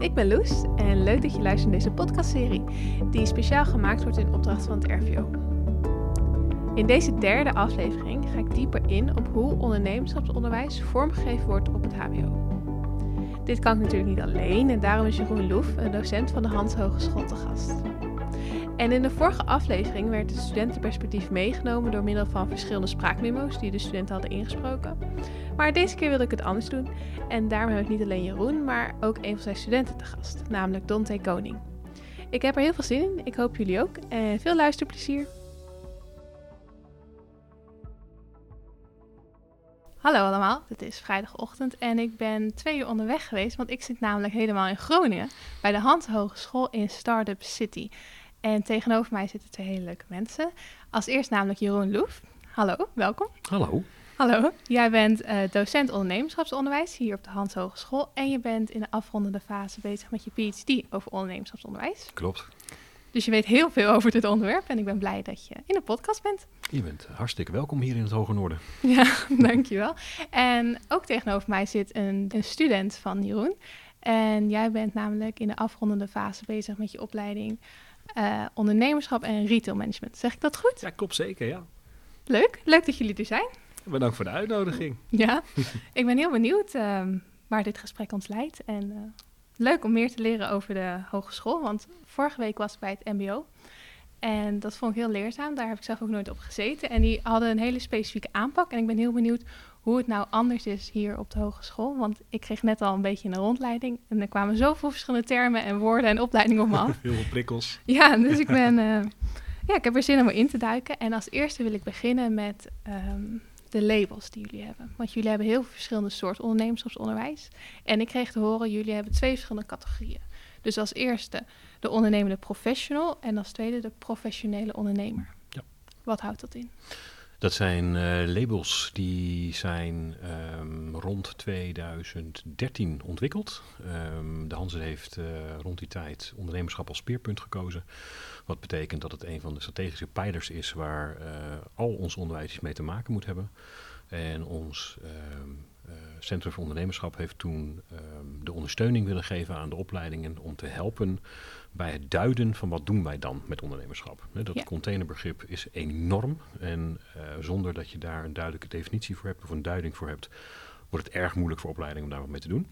ik ben Loes en leuk dat je luistert naar deze podcastserie, die speciaal gemaakt wordt in opdracht van het RVO. In deze derde aflevering ga ik dieper in op hoe ondernemerschapsonderwijs vormgegeven wordt op het HBO. Dit kan natuurlijk niet alleen en daarom is Jeroen Loef, een docent van de Hans Hogeschool, te gast. En in de vorige aflevering werd het studentenperspectief meegenomen door middel van verschillende spraakmemo's die de studenten hadden ingesproken. Maar deze keer wilde ik het anders doen en daarom heb ik niet alleen Jeroen, maar ook een van zijn studenten te gast, namelijk Dante Koning. Ik heb er heel veel zin in, ik hoop jullie ook en veel luisterplezier. Hallo allemaal, het is vrijdagochtend en ik ben twee uur onderweg geweest, want ik zit namelijk helemaal in Groningen bij de Hans Hogeschool in Startup City. En tegenover mij zitten twee hele leuke mensen. Als eerst namelijk Jeroen Loef. Hallo, welkom. Hallo. Hallo, jij bent uh, docent ondernemerschapsonderwijs hier op de Hans Hogeschool. En je bent in de afrondende fase bezig met je PhD over ondernemerschapsonderwijs. Klopt. Dus je weet heel veel over dit onderwerp en ik ben blij dat je in de podcast bent. Je bent hartstikke welkom hier in het Hoge Noorden. Ja, dankjewel. En ook tegenover mij zit een, een student van Jeroen. En jij bent namelijk in de afrondende fase bezig met je opleiding uh, ondernemerschap en retail management. Zeg ik dat goed? Ja, klopt zeker, ja. Leuk, leuk dat jullie er zijn. Bedankt voor de uitnodiging. Ja, ik ben heel benieuwd uh, waar dit gesprek ons leidt. En uh, leuk om meer te leren over de hogeschool, want vorige week was ik bij het MBO. En dat vond ik heel leerzaam. Daar heb ik zelf ook nooit op gezeten. En die hadden een hele specifieke aanpak. En ik ben heel benieuwd hoe het nou anders is hier op de hogeschool. Want ik kreeg net al een beetje een rondleiding. En er kwamen zoveel verschillende termen en woorden en opleidingen op me af. Heel veel prikkels. Ja, dus ik ben... Uh, ja, ik heb er zin om in te duiken. En als eerste wil ik beginnen met um, de labels die jullie hebben. Want jullie hebben heel veel verschillende soorten ondernemerschapsonderwijs. En ik kreeg te horen, jullie hebben twee verschillende categorieën. Dus als eerste de ondernemende professional en als tweede de professionele ondernemer. Ja. Wat houdt dat in? Dat zijn uh, labels die zijn um, rond 2013 ontwikkeld. Um, de Hansen heeft uh, rond die tijd ondernemerschap als speerpunt gekozen. Wat betekent dat het een van de strategische pijlers is waar uh, al ons onderwijs mee te maken moet hebben. En ons um, Centrum voor Ondernemerschap heeft toen de ondersteuning willen geven aan de opleidingen om te helpen bij het duiden van wat doen wij dan met ondernemerschap. Dat ja. containerbegrip is enorm en uh, zonder dat je daar een duidelijke definitie voor hebt of een duiding voor hebt, wordt het erg moeilijk voor opleidingen om daar wat mee te doen.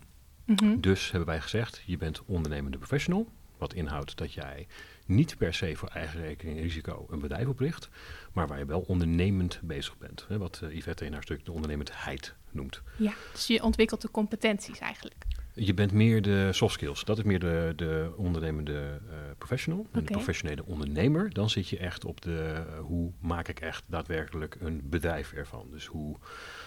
Mm -hmm. Dus hebben wij gezegd, je bent ondernemende professional, wat inhoudt dat jij niet per se voor eigen rekening en risico een bedrijf opricht, maar waar je wel ondernemend bezig bent. Hè, wat uh, Yvette in haar stuk de ondernemendheid noemt. Ja, dus je ontwikkelt de competenties eigenlijk. Je bent meer de soft skills. Dat is meer de, de ondernemende uh, professional. Okay. De professionele ondernemer. Dan zit je echt op de uh, hoe maak ik echt daadwerkelijk een bedrijf ervan. Dus hoe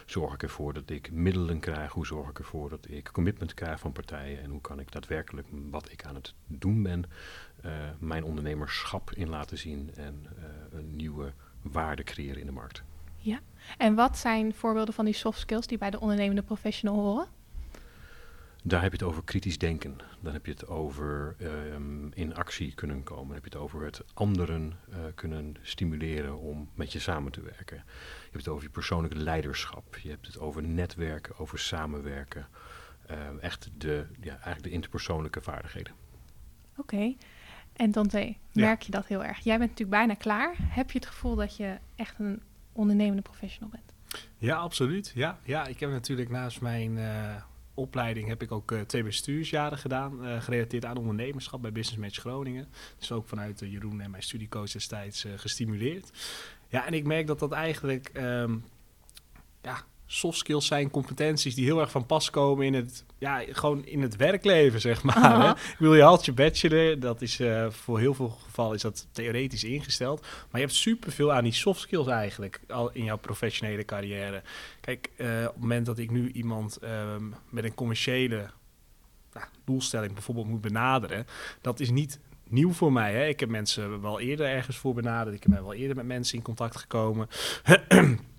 zorg ik ervoor dat ik middelen krijg. Hoe zorg ik ervoor dat ik commitment krijg van partijen. En hoe kan ik daadwerkelijk wat ik aan het doen ben. Uh, mijn ondernemerschap in laten zien. En een nieuwe waarde creëren in de markt. Ja. En wat zijn voorbeelden van die soft skills die bij de ondernemende professional horen? Daar heb je het over kritisch denken. Dan heb je het over um, in actie kunnen komen. Dan heb je het over het anderen uh, kunnen stimuleren om met je samen te werken. Je hebt het over je persoonlijke leiderschap. Je hebt het over netwerken, over samenwerken. Uh, echt de, ja, eigenlijk de interpersoonlijke vaardigheden. Oké. Okay. En Dante, merk ja. je dat heel erg? Jij bent natuurlijk bijna klaar. Heb je het gevoel dat je echt een ondernemende professional bent? Ja, absoluut. Ja, ja ik heb natuurlijk naast mijn... Uh opleiding heb ik ook uh, twee bestuursjaren gedaan, uh, gerelateerd aan ondernemerschap bij Business Match Groningen. Dus ook vanuit uh, Jeroen en mijn studiecoach destijds gestimuleerd. Ja, en ik merk dat dat eigenlijk um, ja, soft skills zijn, competenties die heel erg van pas komen in het, ja, gewoon in het werkleven, zeg maar. Hè? Ik wil je haalt je bachelor, dat is uh, voor heel veel gevallen is dat theoretisch ingesteld. Maar je hebt superveel aan die soft skills eigenlijk al in jouw professionele carrière. Kijk, uh, op het moment dat ik nu iemand um, met een commerciële nou, doelstelling bijvoorbeeld moet benaderen, dat is niet nieuw voor mij. Hè? Ik heb mensen wel eerder ergens voor benaderd. Ik ben wel eerder met mensen in contact gekomen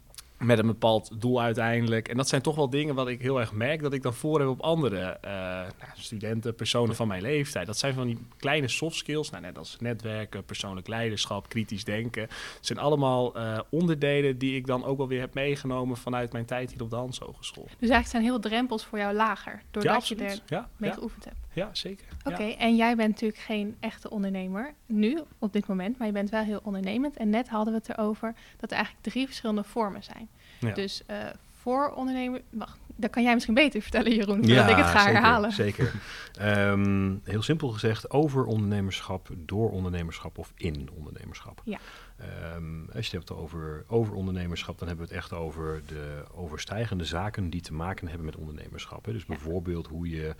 met een bepaald doel uiteindelijk. En dat zijn toch wel dingen wat ik heel erg merk dat ik dan voor heb op andere uh, nou, studenten, personen van mijn leeftijd. Dat zijn van die kleine soft skills, nou, net als netwerken, persoonlijk leiderschap, kritisch denken. Het zijn allemaal uh, onderdelen die ik dan ook wel weer heb meegenomen vanuit mijn tijd hier op de Hans Hogeschool. Dus eigenlijk zijn heel drempels voor jou lager, doordat ja, je er ja, mee ja. geoefend hebt. Ja, zeker. Oké, Ja. en jij bent natuurlijk geen echte ondernemer nu, op dit moment, maar je bent wel heel ondernemend. En net hadden we het erover dat er eigenlijk drie verschillende vormen zijn. Ja. Dus eh, voor ondernemer, wacht, dat kan jij misschien beter vertellen, Jeroen, voordat ik het ga zeker, herhalen. Zeker. Ehm, heel simpel gezegd, over ondernemerschap, door ondernemerschap of in ondernemerschap. Ja. Ehm, als je het hebt over, over ondernemerschap, dan hebben we het echt over de overstijgende zaken die te maken hebben met ondernemerschap. Hè. Dus bijvoorbeeld hoe je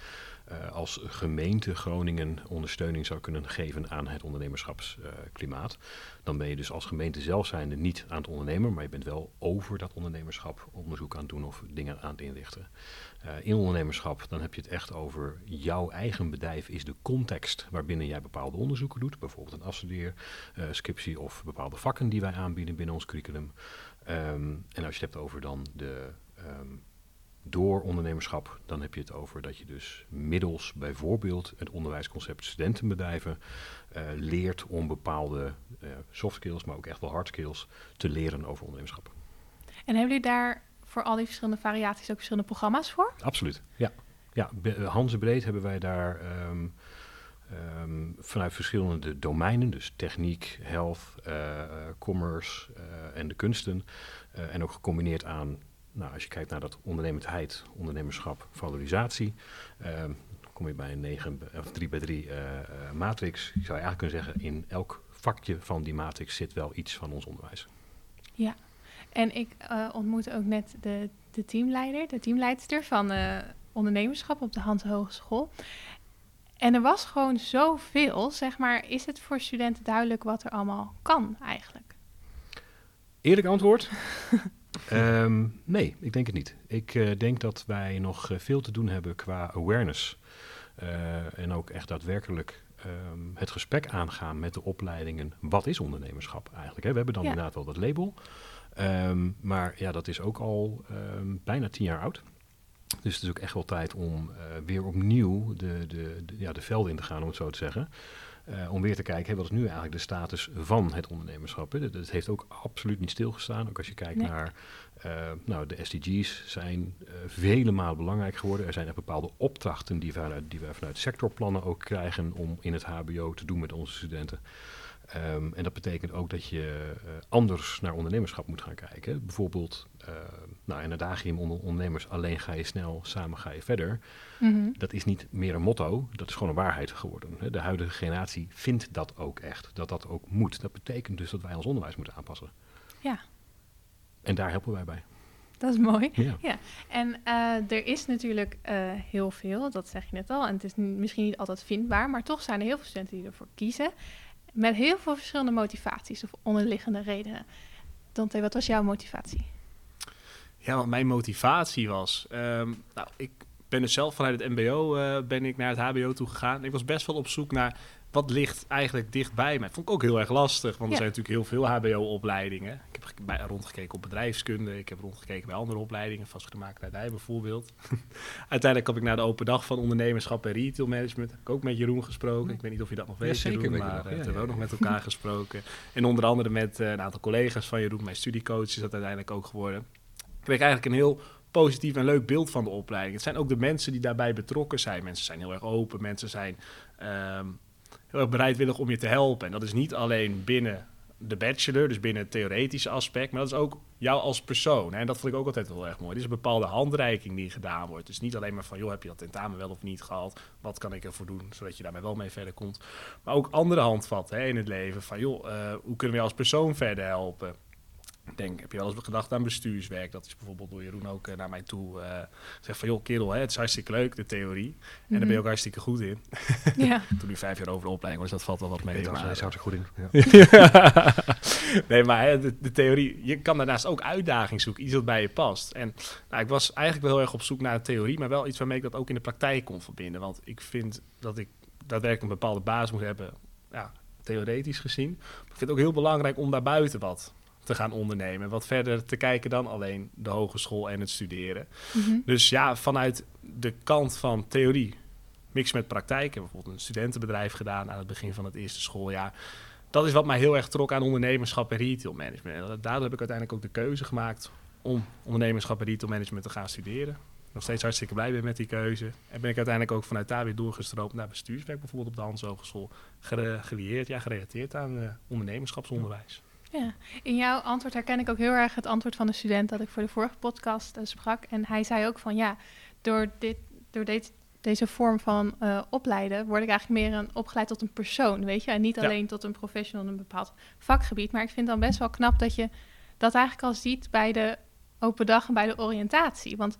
eh, als gemeente Groningen ondersteuning zou kunnen geven aan het ondernemerschapsklimaat. dan ben je dus als gemeente zelf zijnde niet aan het ondernemen, maar je bent wel over dat ondernemerschap onderzoek aan het doen of dingen aan het inrichten. Eh, in ondernemerschap, dan heb je het echt over jouw eigen bedrijf is de context waarbinnen jij bepaalde onderzoeken doet. Bijvoorbeeld een afstudeer, eh, of bepaalde vakken die wij aanbieden binnen ons curriculum. Ehm, en als je het hebt over dan de ehm, door ondernemerschap, dan heb je het over dat je dus middels bijvoorbeeld het onderwijsconcept studentenbedrijven eh, leert om bepaalde eh, soft skills, maar ook echt wel hard skills te leren over ondernemerschap. En hebben jullie daar voor al die verschillende variaties ook verschillende programma's voor? Absoluut, ja. Ja, eh, Hanze Breed hebben wij daar ehm, ehm, vanuit verschillende domeinen, dus techniek, health, eh, commerce eh, en de kunsten. en ook gecombineerd aan, nou, als je kijkt naar dat ondernemendheid, ondernemerschap, valorisatie, ehm, dan kom je bij een 9 b- of 3 bij 3 eh, eh, matrix. Je zou eigenlijk kunnen zeggen, in elk vakje van die matrix zit wel iets van ons onderwijs. En ik eh, ontmoette ook net de, de teamleider, de teamleidster van eh, ondernemerschap op de Hans Hogeschool. En er was gewoon zoveel, zeg maar. Is het voor studenten duidelijk wat er allemaal kan eigenlijk? Eerlijk antwoord? Ehm, nee, ik denk het niet. Ik eh, denk dat wij nog veel te doen hebben qua awareness. En ook echt daadwerkelijk ehm, het gesprek aangaan met de opleidingen. Wat is ondernemerschap eigenlijk? Hè? We hebben dan Ja. inderdaad wel dat label. Ehm, maar ja, dat is ook al ehm, bijna tien jaar oud. Dus het is ook echt wel tijd om eh, weer opnieuw de, de, de- ja, de velden in te gaan, om het zo te zeggen. Eh, om weer te kijken, wat is nu eigenlijk de status van het ondernemerschap? Hè? Dat, dat heeft ook absoluut niet stilgestaan. Ook als je kijkt Nee. naar, eh, nou, de SDG's zijn eh, vele malen belangrijk geworden. Er zijn er bepaalde opdrachten die wij, vanuit, die wij vanuit sectorplannen ook krijgen om in het HBO te doen met onze studenten. Ehm, en dat betekent ook dat je eh, anders naar ondernemerschap moet gaan kijken. Bijvoorbeeld, eh, nou, in het adagium onder ondernemers alleen ga je snel, samen ga je verder. Mhm. Dat is niet meer een motto, dat is gewoon een waarheid geworden. hè. De huidige generatie vindt dat ook echt, dat dat ook moet. Dat betekent dus dat wij ons onderwijs moeten aanpassen. Ja. En daar helpen wij bij. Dat is mooi. Ja. En eh, er is natuurlijk eh, heel veel, dat zeg je net al. En het is misschien niet altijd vindbaar, maar toch zijn er heel veel studenten die ervoor kiezen. Met heel veel verschillende motivaties of onderliggende redenen. Dante, wat was jouw motivatie? Ja, wat mijn motivatie was. ehm, nou, ik ben dus zelf vanuit het MBO eh, ben ik naar het HBO toe gegaan. Ik was best wel op zoek naar wat ligt eigenlijk dichtbij mij. Vond ik ook heel erg lastig, want Ja. er zijn natuurlijk heel veel HBO-opleidingen. Ik heb bij, rondgekeken op bedrijfskunde, ik heb rondgekeken bij andere opleidingen, vastgoedmakelaardij bijvoorbeeld. Uiteindelijk heb ik naar de open dag van ondernemerschap en retail management. Heb ik ook met Jeroen gesproken. Ik weet niet of je dat nog weet, Jeroen, maar eh, we hebben ook nog met elkaar gesproken. En onder andere met eh, een aantal collega's van Jeroen, mijn studiecoach is dat uiteindelijk ook geworden. Ik kreeg eigenlijk een heel positief en leuk beeld van de opleiding. Het zijn ook de mensen die daarbij betrokken zijn. Mensen zijn heel erg open, mensen zijn ehm, bereidwillig om je te helpen. En dat is niet alleen binnen de bachelor, dus binnen het theoretische aspect, maar dat is ook jou als persoon. En dat vond ik ook altijd heel erg mooi. Er is een bepaalde handreiking die gedaan wordt. Dus niet alleen maar van, joh, heb je dat tentamen wel of niet gehad? Wat kan ik ervoor doen, zodat je daarmee wel mee verder komt? Maar ook andere handvatten hè, in het leven. Van, joh, eh, hoe kunnen we als persoon verder helpen? Ik denk, heb je wel eens gedacht aan bestuurswerk? Dat is bijvoorbeeld door Jeroen ook eh, naar mij toe uh, zegt van... joh, kerel, hè, het is hartstikke leuk, de theorie. En daar ben je ook hartstikke goed in. Ja. Toen nu vijf jaar over de opleiding was, dat valt wel wat mee. Nee, maar, daar zou er goed in. Ja. nee, maar hè, de, de, theorie, je kan daarnaast ook uitdaging zoeken, iets wat bij je past. En nou, ik was eigenlijk wel heel erg op zoek naar een theorie, maar wel iets waarmee ik dat ook in de praktijk kon verbinden. Want ik vind dat ik daadwerkelijk een bepaalde basis moet hebben, ja, theoretisch gezien. Maar ik vind het ook heel belangrijk om daarbuiten wat te gaan ondernemen. Wat verder te kijken dan alleen de hogeschool en het studeren. Mm -hmm. Dus ja, vanuit de kant van theorie, mix met praktijk. Ik heb bijvoorbeeld een studentenbedrijf gedaan aan het begin van het eerste schooljaar. Dat is wat mij heel erg trok aan ondernemerschap en retail management. En daardoor heb ik uiteindelijk ook de keuze gemaakt om ondernemerschap en retail management te gaan studeren. nog steeds hartstikke blij ben met die keuze. En ben ik uiteindelijk ook vanuit daar weer doorgestroomd naar bestuurswerk, bijvoorbeeld op de Hans Hogeschool. Ja, gerelateerd aan eh, ondernemerschapsonderwijs. Ja, in jouw antwoord herken ik ook heel erg het antwoord van de student dat ik voor de vorige podcast eh, sprak. En hij zei ook van ja, door, dit, door dit, deze vorm van eh, opleiden word ik eigenlijk meer een, opgeleid tot een persoon, weet je. En niet Ja. alleen tot een professional in een bepaald vakgebied. Maar ik vind dan best wel knap dat je dat eigenlijk al ziet bij de open dag en bij de oriëntatie. Want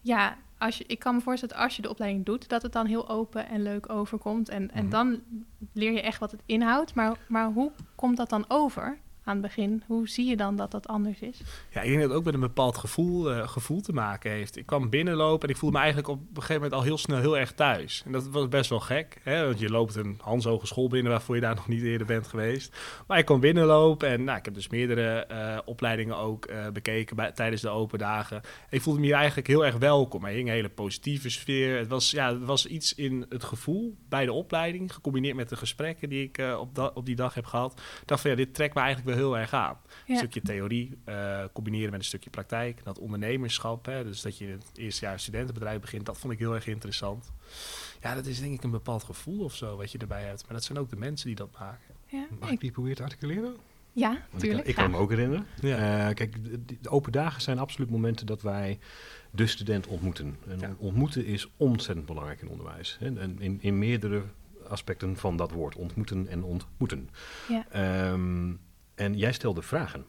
ja, als je, ik kan me voorstellen dat als je de opleiding doet, dat het dan heel open en leuk overkomt. En, en Mhm. dan leer je echt wat het inhoudt. Maar, maar hoe komt dat dan over aan het begin? Hoe zie je dan dat dat anders is? Ja, ik denk dat het ook met een bepaald gevoel, eh, gevoel te maken heeft. Ik kwam binnenlopen en ik voelde me eigenlijk op een gegeven moment al heel snel heel erg thuis. En dat was best wel gek, hè? want je loopt een Hans Hogeschool binnen waarvoor je daar nog niet eerder bent geweest. Maar ik kwam binnenlopen en nou, ik heb dus meerdere eh, opleidingen ook eh, bekeken tijdens de open dagen. En ik voelde me hier eigenlijk heel erg welkom. Er hing een hele positieve sfeer. Het was, ja, het was iets in het gevoel bij de opleiding, gecombineerd met de gesprekken die ik op, op die dag heb gehad. Ik dacht van ja, dit trekt me eigenlijk wel heel erg aan. Een stukje theorie eh, combineren met een stukje praktijk. Dat ondernemerschap, hè, dus dat je in het eerste jaar studentenbedrijf begint, dat vond ik heel erg interessant. Ja, dat is denk ik een bepaald gevoel of zo wat je erbij hebt. Maar dat zijn ook de mensen die dat maken. Ja, Mag ik die proberen te articuleren? ja Want ik, tuurlijk. ik kan me ook herinneren. Ja. Eh, kijk, de, de open dagen zijn absoluut momenten dat wij de student ontmoeten. En Ja. ontmoeten is ontzettend belangrijk in onderwijs. hè. En in, in meerdere aspecten van dat woord. Ontmoeten en ontmoeten. Ja. Ehm, en jij stelde vragen.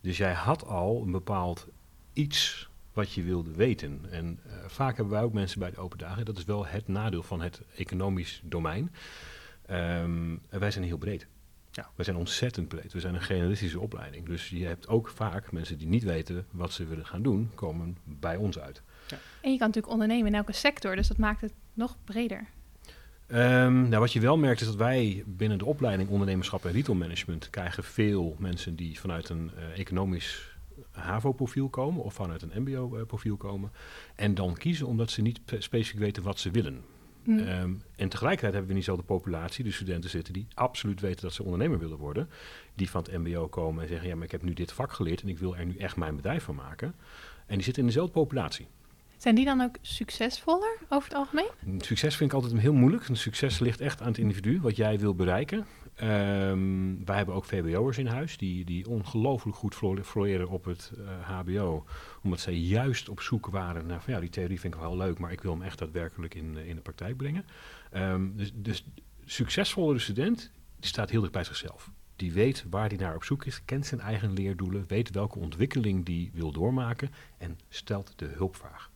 Dus jij had al een bepaald iets wat je wilde weten. En eh, vaak hebben wij ook mensen bij de open dagen. Dat is wel het nadeel van het economisch domein. Ehm, en wij zijn heel breed. Ja. We zijn ontzettend breed. We zijn een generalistische opleiding. Dus je hebt ook vaak mensen die niet weten wat ze willen gaan doen, komen bij ons uit. En je kan natuurlijk ondernemen in elke sector, dus dat maakt het nog breder. Ehm, nou, wat je wel merkt is dat wij binnen de opleiding ondernemerschap en retailmanagement krijgen veel mensen die vanuit een eh, economisch HAVO-profiel komen of vanuit een MBO-profiel komen. En dan kiezen omdat ze niet pe- specifiek weten wat ze willen. Hm. Ehm, en tegelijkertijd hebben we niet de populatie, de studenten zitten die absoluut weten dat ze ondernemer willen worden. Die van het MBO komen en zeggen: Ja, maar ik heb nu dit vak geleerd en ik wil er nu echt mijn bedrijf van maken. En die zitten in dezelfde populatie. Zijn die dan ook succesvoller over het algemeen? Succes vind ik altijd heel moeilijk. Succes ligt echt aan het individu, wat jij wil bereiken. Ehm, wij hebben ook VBO'ers in huis die, die ongelooflijk goed flo- floreren op het eh, HBO. Omdat zij juist op zoek waren naar van ja, die theorie vind ik wel leuk, maar ik wil hem echt daadwerkelijk in, eh, in de praktijk brengen. Ehm, dus, dus succesvollere student die staat heel dicht bij zichzelf. Die weet waar hij naar op zoek is, kent zijn eigen leerdoelen, weet welke ontwikkeling die wil doormaken en stelt de hulpvraag.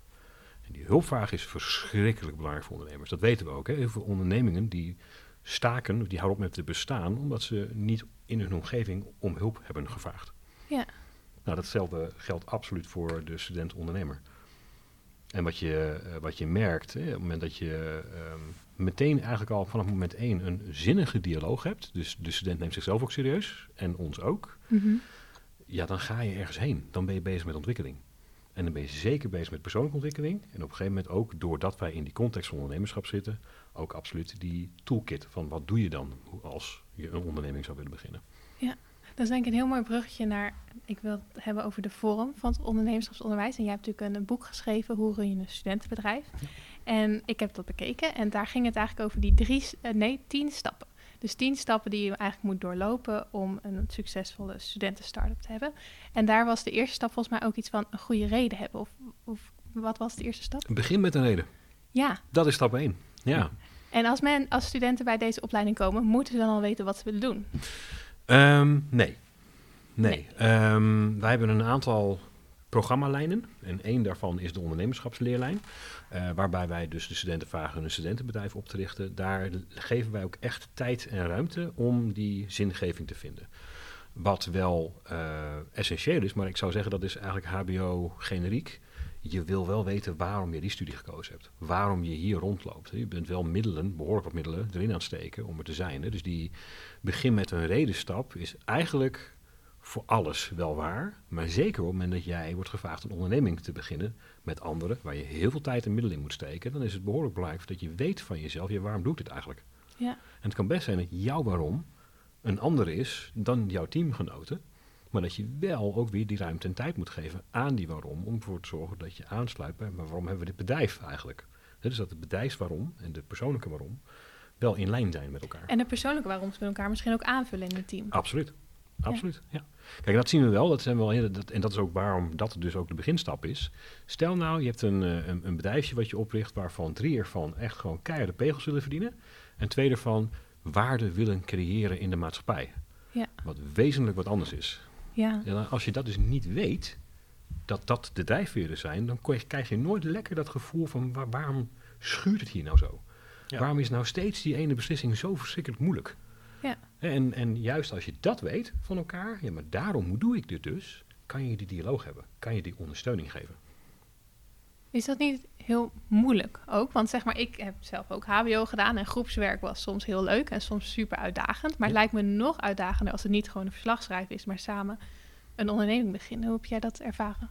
En die hulpvraag is verschrikkelijk belangrijk voor ondernemers. Dat weten we ook. Hè. Heel veel ondernemingen die staken, die houden op met te bestaan, omdat ze niet in hun omgeving om hulp hebben gevraagd. Ja. Nou, datzelfde geldt absoluut voor de student-ondernemer. En wat je, eh, wat je merkt, hè, op het moment dat je ehm, meteen eigenlijk al vanaf moment één een zinnige dialoog hebt, dus de student neemt zichzelf ook serieus en ons ook, Mhm. ja, dan ga je ergens heen. Dan ben je bezig met ontwikkeling. En dan ben je zeker bezig met persoonlijke ontwikkeling. En op een gegeven moment ook, doordat wij in die context van ondernemerschap zitten, ook absoluut die toolkit van wat doe je dan als je een onderneming zou willen beginnen. Dat is denk ik een heel mooi bruggetje naar... Ik wil het hebben over de vorm van het ondernemerschapsonderwijs. En jij hebt natuurlijk een boek geschreven, Hoe run je een studentenbedrijf? En ik heb dat bekeken en daar ging het eigenlijk over die drie, eh, nee, tien stappen. Dus tien stappen die je eigenlijk moet doorlopen om een succesvolle studentenstart-up te hebben. En daar was de eerste stap volgens mij ook iets van een goede reden hebben. Of, of wat was de eerste stap? Begin met een reden. Ja, Dat is stap één. Ja. en als men als studenten bij deze opleiding komen, moeten ze dan al weten wat ze willen doen. Ehm, nee. Nee. Nee. Ehm, wij hebben een aantal programmalijnen. En één daarvan is de ondernemerschapsleerlijn. eh, waarbij wij dus de studenten vragen een studentenbedrijf op te richten. Daar geven wij ook echt tijd en ruimte om die zingeving te vinden. Wat wel eh, essentieel is, maar ik zou zeggen dat is eigenlijk HBO-generiek. Je wil wel weten waarom je die studie gekozen hebt. Waarom je hier rondloopt. Je bent wel middelen, behoorlijk wat middelen, erin aan het steken om er te zijn. Dus die begin met een redenstap is eigenlijk voor alles wel waar. Maar zeker op het moment dat jij wordt gevraagd een onderneming te beginnen met anderen, waar je heel veel tijd en middelen in moet steken, dan is het behoorlijk belangrijk dat je weet van jezelf, ja, waarom doe ik dit eigenlijk? Ja. En het kan best zijn dat jouw waarom een ander is dan jouw teamgenoten. Maar dat je wel ook weer die ruimte en tijd moet geven aan die waarom. Om ervoor te zorgen dat je aansluit bij, maar waarom hebben we dit bedrijf eigenlijk? Dus dat het bedrijfswaarom en de persoonlijke waarom wel in lijn zijn met elkaar. En de persoonlijke waarom met elkaar misschien ook aanvullen in het team. Absoluut. Absoluut, ja. Kijk, dat zien we wel. Dat zijn wel hele, dat, en dat is ook waarom dat dus ook de beginstap is. Stel nou, je hebt een, eh, een, een bedrijfje wat je opricht... waarvan drie ervan echt gewoon keiharde pegels willen verdienen... en twee ervan waarde willen creëren in de maatschappij. Ja. Wat wezenlijk wat anders is. Ja. En als je dat dus niet weet, dat dat de drijfveren zijn... dan krijg je nooit lekker dat gevoel van... waar- waarom schuurt het hier nou zo? Ja. Waarom is nou steeds die ene beslissing zo verschrikkelijk moeilijk? Ja. En, en juist als je dat weet van elkaar, ja, maar daarom doe ik dit dus, kan je die dialoog hebben, kan je die ondersteuning geven. Is dat niet heel moeilijk ook? Want zeg maar, ik heb zelf ook HBO gedaan en groepswerk was soms heel leuk en soms super uitdagend. Maar het lijkt me nog uitdagender als het niet gewoon een verslag schrijven is, maar samen een onderneming beginnen. Hoe heb jij dat ervaren?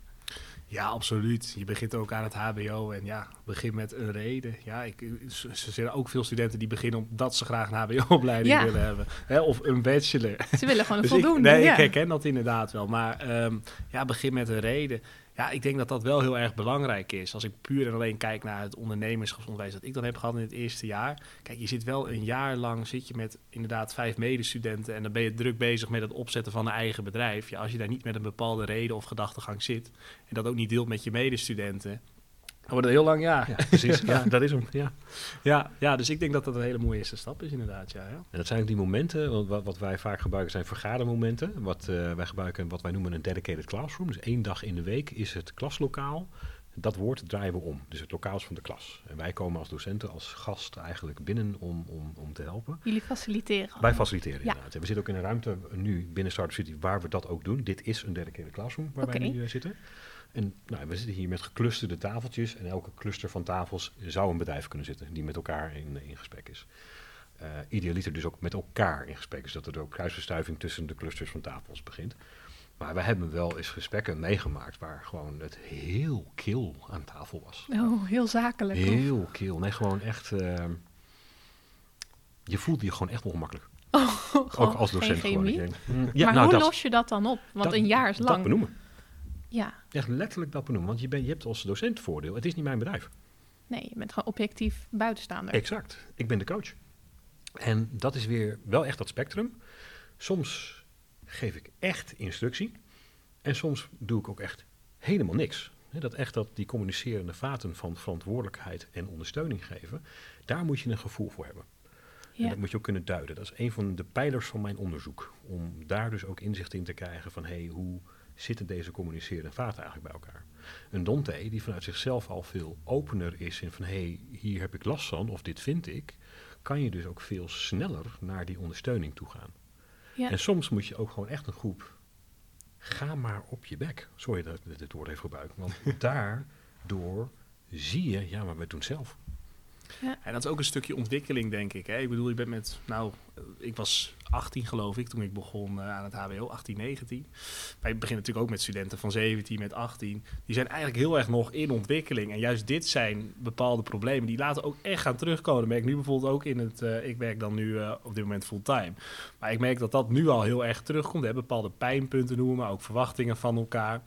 Ja, absoluut. Je begint ook aan het HBO en ja, begin met een reden. Ja, ik, ze ze zijn ook veel studenten die beginnen omdat ze graag een HBO-opleiding Ja. willen hebben. Hè, of een bachelor. Ze willen gewoon een Dus ik, voldoende. nee, ja. ik herken dat inderdaad wel. Maar ehm, ja, begin met een reden. Ja, ik denk dat dat wel heel erg belangrijk is. Als ik puur en alleen kijk naar het ondernemerschapsonderwijs dat ik dan heb gehad in het eerste jaar. Kijk, je zit wel een jaar lang zit je met inderdaad vijf medestudenten. En dan ben je druk bezig met het opzetten van een eigen bedrijf. Ja, als je daar niet met een bepaalde reden of gedachtegang zit. En dat ook niet deelt met je medestudenten. Wordt heel lang jaar. Ja, precies. ja, dat is hem. Ja. Ja, ja, dus ik denk dat dat een hele mooie eerste stap is inderdaad. Ja, ja. En dat zijn ook die momenten, want wat, wat wij vaak gebruiken zijn vergadermomenten. Wat eh, wij gebruiken wat wij noemen een dedicated classroom. Dus één dag in de week is het klaslokaal. Dat woord draaien we om. Dus het lokaal is van de klas. En wij komen als docenten, als gast eigenlijk binnen om, om, om te helpen. Jullie faciliteren. Wij faciliteren Ja. inderdaad. En we zitten ook in een ruimte nu binnen Startup City waar we dat ook doen. Dit is een dedicated classroom waar wij nu eh, zitten. En nou, we zitten hier met geclusterde tafeltjes. En elke cluster van tafels zou een bedrijf kunnen zitten die met elkaar in, in gesprek is. Eh idealiter dus ook met elkaar in gesprek is. Dat er ook kruisverstuiving tussen de clusters van tafels begint. Maar we hebben wel eens gesprekken meegemaakt waar gewoon het heel kil aan tafel was. Oh, heel zakelijk. of- Heel kil. Nee, gewoon echt... eh, je voelde je gewoon echt ongemakkelijk. Gewoon Ook als geen docent gewoon. Ik denk, mm, ja, maar nou, hoe dat, los je dat dan op? Want dat- een jaar is Dat lang. benoemen. Ja, Echt letterlijk dat benoemen. Want je, bent, je hebt als docent voordeel. Het is niet mijn bedrijf. nee, je bent gewoon objectief buitenstaander. Exact. Ik ben de coach. En dat is weer wel echt dat spectrum. Soms geef ik echt instructie. En soms doe ik ook echt helemaal niks. Dat echt dat die communicerende vaten van verantwoordelijkheid en ondersteuning geven. Daar moet je een gevoel voor hebben. En dat moet je ook kunnen duiden. Dat is een van de pijlers van mijn onderzoek. Om daar dus ook inzicht in te krijgen van hey, hoe zitten deze communicerende vaten eigenlijk bij elkaar. Een Dante die vanuit zichzelf al veel opener is in van hey, hier heb ik last van of dit vind ik, kan je dus ook veel sneller naar die ondersteuning toe gaan. Ja. En soms moet je ook gewoon echt een groep, ga maar op je bek. Sorry dat ik dit woord even gebruik, want daardoor zie je, ja maar we doen het zelf. En dat is ook een stukje ontwikkeling, denk ik. Hè? Ik bedoel, je bent met, nou, ik was 18 geloof ik toen ik begon eh, aan het HBO, 18, 19. Wij beginnen natuurlijk ook met studenten van 17, met 18. Die zijn eigenlijk heel erg nog in ontwikkeling. En juist dit zijn bepaalde problemen die laten ook echt gaan terugkomen. Dat merk ik nu bijvoorbeeld ook in het, eh, ik werk dan nu eh, op dit moment fulltime. Maar ik merk dat dat nu al heel erg terugkomt. Hè? Bepaalde pijnpunten noemen, maar ook verwachtingen van elkaar.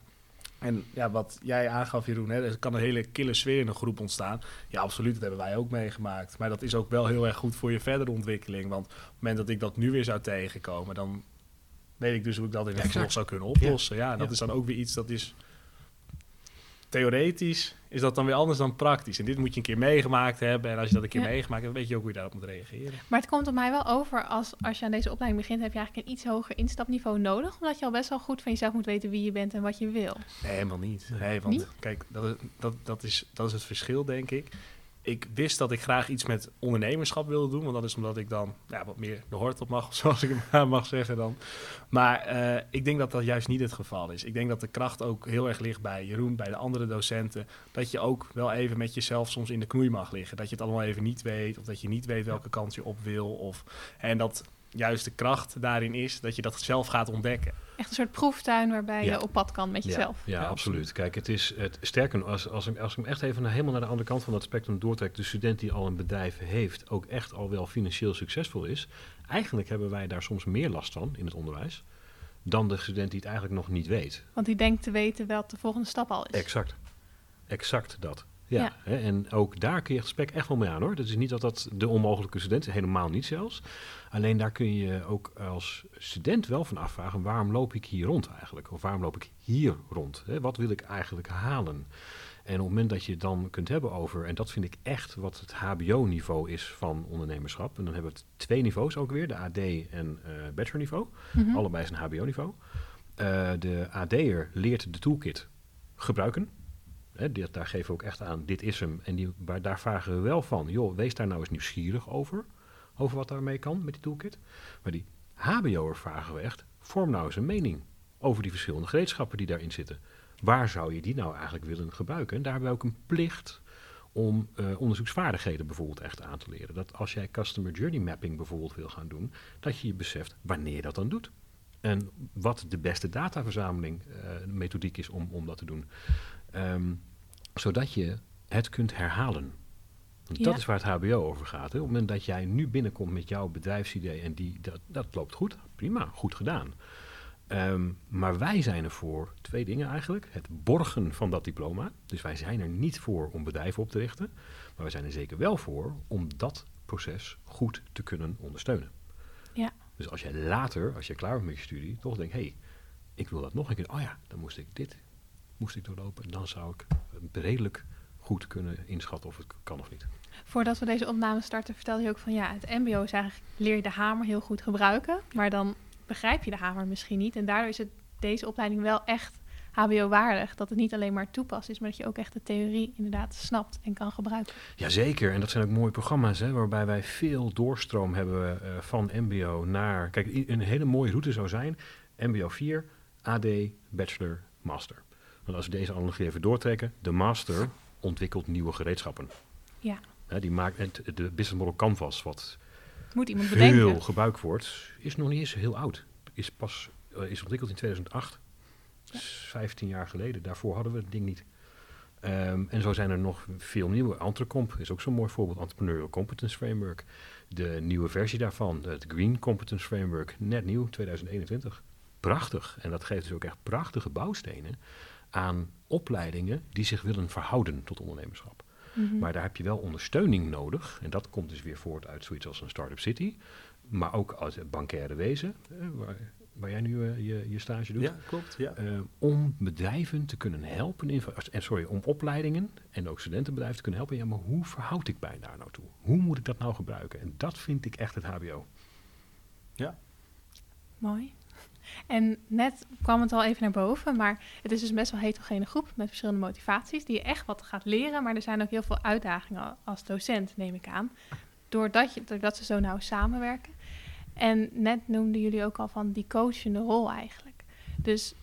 En ja, wat jij aangaf, Jeroen, hè, er kan een hele kille sfeer in een groep ontstaan. Ja, absoluut, dat hebben wij ook meegemaakt. Maar dat is ook wel heel erg goed voor je verdere ontwikkeling. Want op het moment dat ik dat nu weer zou tegenkomen, dan weet ik dus hoe ik dat in vervolg zou kunnen oplossen. Ja, en dat Ja. is dan ook weer iets dat is... Theoretisch is dat dan weer anders dan praktisch. En dit moet je een keer meegemaakt hebben. En als je dat een keer Ja. meegemaakt hebt, weet je ook hoe je daarop moet reageren. Maar het komt op mij wel over als, als je aan deze opleiding begint, heb je eigenlijk een iets hoger instapniveau nodig. Omdat je al best wel goed van jezelf moet weten wie je bent en wat je wil. Nee, helemaal niet. Nee, want Niet? kijk, dat is, dat, dat, is, dat is het verschil, denk ik. Ik wist dat ik graag iets met ondernemerschap wilde doen. Want dat is omdat ik dan ja, wat meer de hort op mag, zoals ik het mag zeggen dan. Maar eh, ik denk dat dat juist niet het geval is. Ik denk dat de kracht ook heel erg ligt bij Jeroen, bij de andere docenten. Dat je ook wel even met jezelf soms in de knoei mag liggen. Dat je het allemaal even niet weet. Of dat je niet weet welke kant je op wil. Of, en dat juist de kracht daarin is dat je dat zelf gaat ontdekken. Echt een soort proeftuin waarbij Ja. je op pad kan met jezelf. Ja, Ja, absoluut. Kijk, het is het sterker als, als, ik, als ik hem echt even naar, helemaal naar de andere kant van dat spectrum doortrek, de student die al een bedrijf heeft, ook echt al wel financieel succesvol is. Eigenlijk hebben wij daar soms meer last van in het onderwijs dan de student die het eigenlijk nog niet weet. Want die denkt te weten wat de volgende stap al is. Exact. Exact dat. Ja, Ja. Hè, en ook daar kun je het gesprek echt wel mee aan hoor. Dat is niet dat dat de onmogelijke student is, helemaal niet zelfs. Alleen daar kun je ook als student wel van afvragen, waarom loop ik hier rond eigenlijk? Of waarom loop ik hier rond? Hè? Wat wil ik eigenlijk halen? En op het moment dat je het dan kunt hebben over, en dat vind ik echt wat het HBO-niveau is van ondernemerschap. En dan hebben we het twee niveaus ook weer, de AD en eh bachelorniveau. Mhm. Allebei is een HBO-niveau. Eh, de AD'er leert de toolkit gebruiken. Daar geven we ook echt aan, dit is hem. En die, maar daar vragen we wel van, joh, wees daar nou eens nieuwsgierig over. Over wat daarmee kan met die toolkit. Maar die HBO'er vragen we echt, vorm nou eens een mening over die verschillende gereedschappen die daarin zitten. Waar zou je die nou eigenlijk willen gebruiken? En daar hebben we ook een plicht om eh, onderzoeksvaardigheden bijvoorbeeld echt aan te leren. Dat als jij customer journey mapping bijvoorbeeld wil gaan doen, dat je je beseft wanneer je dat dan doet. En wat de beste dataverzameling eh, methodiek is om, om dat te doen. Ehm, zodat je het kunt herhalen. Want Dat is waar het HBO over gaat. Hè. Op het moment dat jij nu binnenkomt met jouw bedrijfsidee en die, dat, dat loopt goed, prima, goed gedaan. Ehm, maar wij zijn er voor twee dingen eigenlijk. Het borgen van dat diploma. Dus wij zijn er niet voor om bedrijven op te richten. Maar wij zijn er zeker wel voor om dat proces goed te kunnen ondersteunen. Ja. Dus als jij later, als je klaar bent met je studie, toch denkt, hé, hey, ik wil dat nog een keer. Oh ja, dan moest ik dit moest ik doorlopen. En dan zou ik redelijk goed kunnen inschatten of het kan of niet. Voordat we deze opname starten, vertelde je ook van ja, het MBO is eigenlijk leer je de hamer heel goed gebruiken, maar dan begrijp je de hamer misschien niet. En daardoor is het deze opleiding wel echt HBO-waardig. Dat het niet alleen maar toepast is, maar dat je ook echt de theorie inderdaad snapt en kan gebruiken. Jazeker, en dat zijn ook mooie programma's hè, waarbij wij veel doorstroom hebben eh, van MBO naar. Kijk, een hele mooie route zou zijn: MBO 4, AD, Bachelor, Master. Want als we deze analogie even doortrekken, de Master ontwikkelt nieuwe gereedschappen. Ja, Hè, die maakt de Business Model Canvas, wat moet iemand veel bedenken. gebruikt wordt, is nog niet eens heel oud. Is pas eh, is ontwikkeld in 2008. Dat is 15 jaar geleden. Daarvoor hadden we het ding niet. Ehm, en zo zijn er nog veel nieuwe. Entrecomp is ook zo'n mooi voorbeeld. Entrepreneurial Competence Framework. De nieuwe versie daarvan, het Green Competence Framework, net nieuw, 2021. Prachtig. En dat geeft dus ook echt prachtige bouwstenen aan opleidingen die zich willen verhouden tot ondernemerschap. Mhm. Maar daar heb je wel ondersteuning nodig. En dat komt dus weer voort uit zoiets als een Startup City. Maar ook uit het bankaire wezen, eh, waar, waar jij nu eh, je, je stage doet. Ja, klopt. Ja. Eh, om bedrijven te kunnen helpen, in, en sorry, om opleidingen en ook studentenbedrijven te kunnen helpen. Ja, maar hoe verhoud ik mij daar nou toe? Hoe moet ik dat nou gebruiken? En dat vind ik echt het HBO. Mooi. En net kwam het al even naar boven, maar het is dus best wel een heterogene groep met verschillende motivaties, die je echt wat gaat leren, maar er zijn ook heel veel uitdagingen als docent, neem ik aan, doordat, je, doordat ze zo nauw samenwerken. En net noemden jullie ook al van die coachende rol eigenlijk. Dus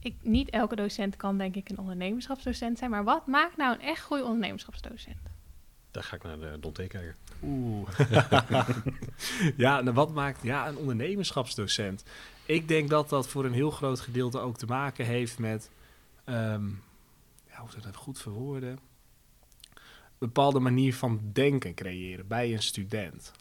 ik, niet elke docent kan denk ik een ondernemerschapsdocent zijn, maar wat maakt nou een echt goede ondernemerschapsdocent? Daar ga ik naar de Don T. kijken. Oeh. ja, nou wat maakt ja, een ondernemerschapsdocent? Ik denk dat dat voor een heel groot gedeelte ook te maken heeft met, ehm, ja, hoe zou dat goed verwoorden? Een bepaalde manier van denken creëren bij een student.